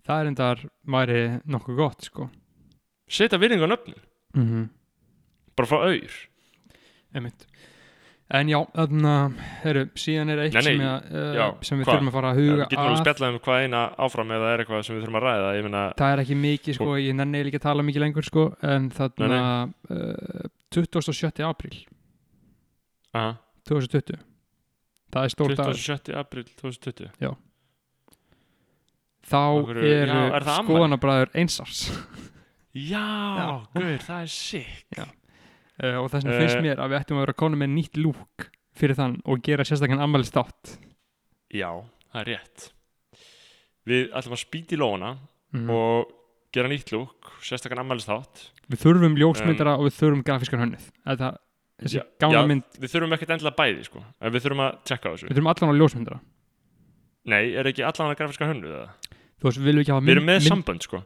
Það er endar væri nokkuð gott sko. Setja virðing á nöfnin, mm -hmm. bara frá auður Einmitt. En já, þarna, heru, síðan er eitt Nei, nei, sem, ég, uh, já, sem við hvað? þurfum að fara að við huga getum alveg að. spjallað um hvað eina áfram eða er eitthvað sem við þurfum að ræða? Ég meina, Það er ekki mikið, sko, ég nenni ekki að tala mikið lengur, sko, en þarna uh, 27. apríl. Aha, 2020 Það er stór dagur 27. april 2020 Þá Af hverju- eru já, er skoðanabræður einsars. Já, Já. guður, það er sick uh, og þess vegna finnst Eh. mér að við ættum að vera konum með nýtt lúk fyrir þann og gera sérstaklega ammælist átt já, það er rétt. Við ætlum að spýta í lóna mm. og gera nýtt lúk sérstaklega ammælist þátt Við þurfum ljósmyndara og við þurfum grafískan hönnið Þetta, þessi Já, já. mynd við þurfum ekkert endilega bæði sko. En við þurfum að tjekka á þessu. Við þurfum allan á ljósmyndara. Nei, er ekki allan að grafiska hönnu eða? Þú veist, við viljum ekki hafa við erum með mynd, sambönd sko.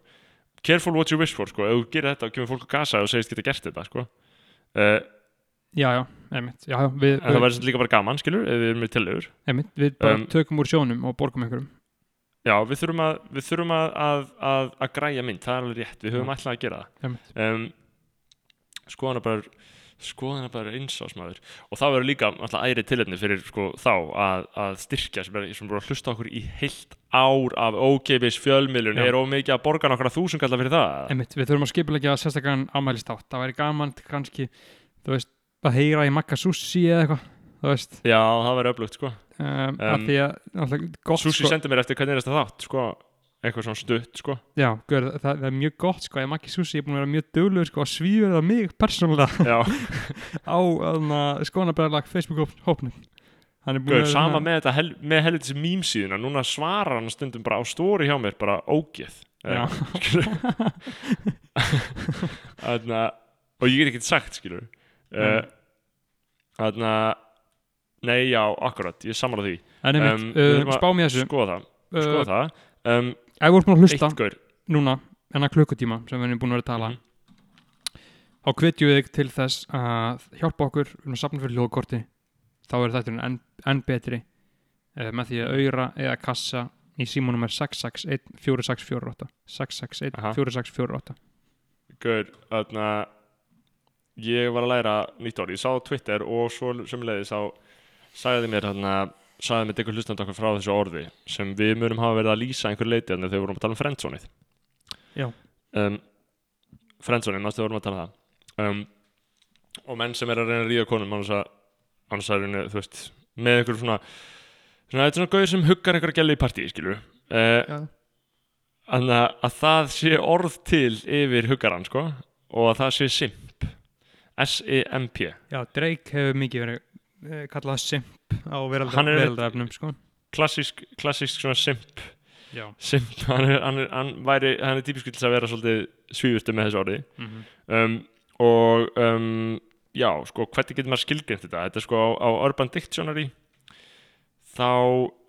Careful what you wish for sko. Ef þú gerir þetta og kemur fólk að gasa og segist geta gert þetta sko uh, Já, já, einmitt. Já, við, en það verður líka bara gaman skilur ef við erum með tillegur einmitt, við bara Um, tökum úr sjónum og borgum einhverjum. Já, við þurfum að við þurfum að, að, að, að græja mynd það er alveg rétt, við höfum alltaf að gera það. Um, skoðana bara skoðana bara einsásmaður og það verður líka alltaf æri tilhefni fyrir sko, þá að, að styrkja sem er, sem er að hlusta okkur í heilt ár af ókeipis fjölmiðlun. Er ómikið að borga nokkra þúsund kalla fyrir það? Einmitt, við þurfum að skipulegja sérstakann ammælist átt Það væri gaman kannski, veist að heyra í makka sushi eða eitthvað já, það verður öflugt sko. Um, Um, að því að náttúrulega gott Susi sko, sendi mér eftir hvernig er þetta þátt sko, eitthvað svona stutt sko. Já, gaur, það, það er mjög gott sko, ég makki Susi er búin að vera mjög duglegur sko að svífur það mig persónulega á skonabræðarlag Facebook-hópnum. Hann er búin Gauð, að sama með þetta hel, með helvitis mýmsíðuna núna svarar hann stundum bara á stóri hjá mér bara ógeð. Já. Þannig að og ég get ekki sagt skilur uh, Þannig að nei já, akkurat, ég sammála því. En einmitt, Um, að spá mér þessu. skoða það, skoða uh, það. Um, Ef þú ert búin að hlusta eitt gaur. núna enna klukkutíma sem við erum búin að vera að tala Mhm. þá hvetjum við þig til þess að hjálpa okkur. Við erum að safna fyrir hljóðkorti þá er þetta enn, enn betri uh, með því að auðra eða kassa í símónum er 661 4648 661 Aha. 4648 Gaur, þannig að ég var að læra nýtt orð, ég sá á Twitter og svo sömulegis á sagði mér þarna sagði mér eitthvað hlustandi okkur frá þessu orði sem við munum hafa verið að lýsa einhver leiti þannig þegar við vorum að tala um friendzonið. Já. um, friendzonið, náttúrulega vorum að tala um það. Um, og menn sem er að reyna að ríða konum annars að, reyna, þú veist með einhver svona þetta er svona gauður sem huggar einhverja gæli í partíi, skilur uh. Þannig að, að það sé orð til yfir huggaran sko og að það sé simp. S-I-M-P Já, Drake hefur mikið verið kallað simp á er- veraldarefnum sko. klassísk, klassísk svona simp. Já. simp, hann er, hann er, hann væri hann er típisku til að vera svolítið svífurstu með þessu orði. Mm um, og um, já, sko, hvernig getur maður skilgreint þetta? Þetta er sko á, á Urban Dictionary. Þá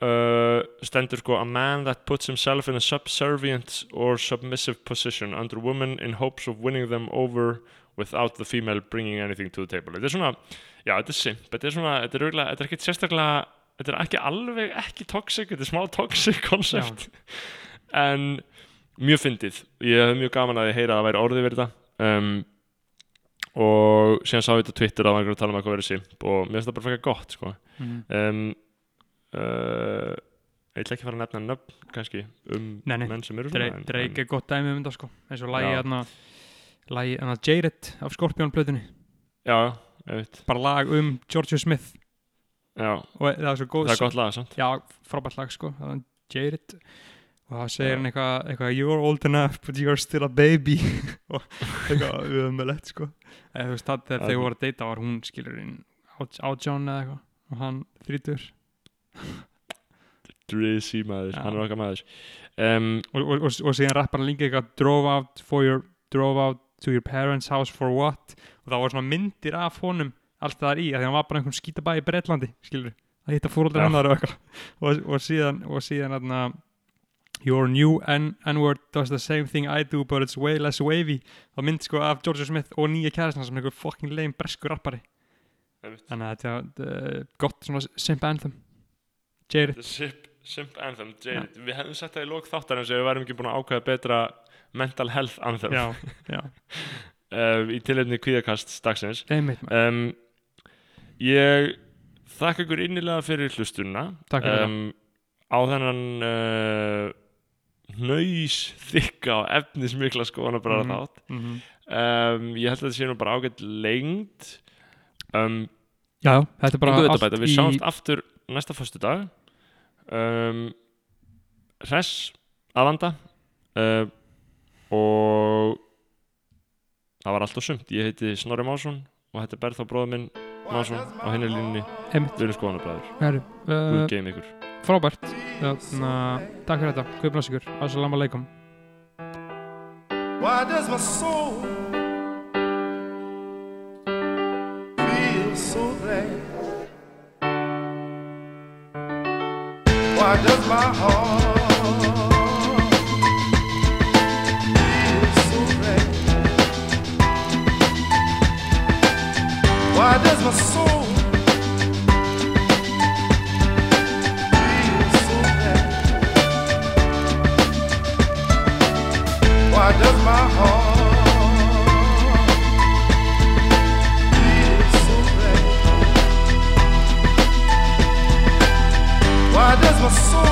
uh, stendur sko a man that puts himself in a subservient or submissive position under women in hopes of winning them over without the female bringing anything to the table þetta er svona, já, þetta er simp þetta er svona, þetta er, örugglega- þetta er ekki sérstaklega þetta er ekki alveg ekki toxic þetta er smá toxic concept en mjög fyndið ég hef mjög gaman að ég heyra að það væri orðið verið þetta um, og síðan sá ég þetta á Twitter að það var einhver að tala um eitthvað verið simp og mér finnst það bara frekar gott sko. -hmm. um, uh, ég ætla ekki að fara að nefna nöfn kannski um Nei, nei. menn sem eru Drake, er gott dæmi um þetta sko eins og lagi Já. hérna lagi Jared af Scorpion plötunni já, bara lag um George Smith. Já, og það er svo góð það er gott lag samt. Já, frábært lag sko. Það er Jared. Og það segir hann eitthvað, eitthvað you're old enough but you're still a baby. Og eitthvað umöðlegt sko. Eða þú veist það þegar þeir voru að deyta var hún skilur inn átján eða eitthvað. Og hann þrítur Drizzy maður, Já. hann er okkar maður. Um, og, og, og, og síðan rappar hann líka eitthvað drove out, for your, drove out to your parents house for what? Og það voru svona myndir af honum allt það er í, af því hann var bara einhvern skítabæ í Breitlandi skilur, að hitta fóröldar Já. hennar og og, síðan, og síðan atna, your new N-word does the same thing I do but it's way less wavy. Það mynd sko af George Smith og nýja kærastan sem einhver fucking lame breskur rappari. Þannig að þetta er uh, gott svona simp anthem. Jared. The Simp, Simp Anthem Jared. við hefðum sett það í lók þáttarins ef við værum ekki búin að ákveða betra mental health anthem. Já, já, uh, í tilhefni kvíðakast dagsins. Um, ég þakka ykkur innilega fyrir hlustunna um, á þennan uh, nöys þykka og efnismikla skoðanabræða Mhm. þátt Mhm. um, ég held að þetta sé nú bara ágætt lengt um, já, þetta er bara allt bæta, við í- sjáumst aftur næsta föstu dag um, hress að vanda uh, og það var allt og sumt. Ég heiti Snorri Másson og þetta er Berþá bróður minn Másson á henni einmitt. Við erum skoðanabræður, Guð uh, geim ykkur. frábært. Þarna, takk fyrir þetta, Guð bless ykkur. Assalamu alaikum. Why does my soul feel so glad? Why does my heart my soul so? Why does my heart so? Why does my soul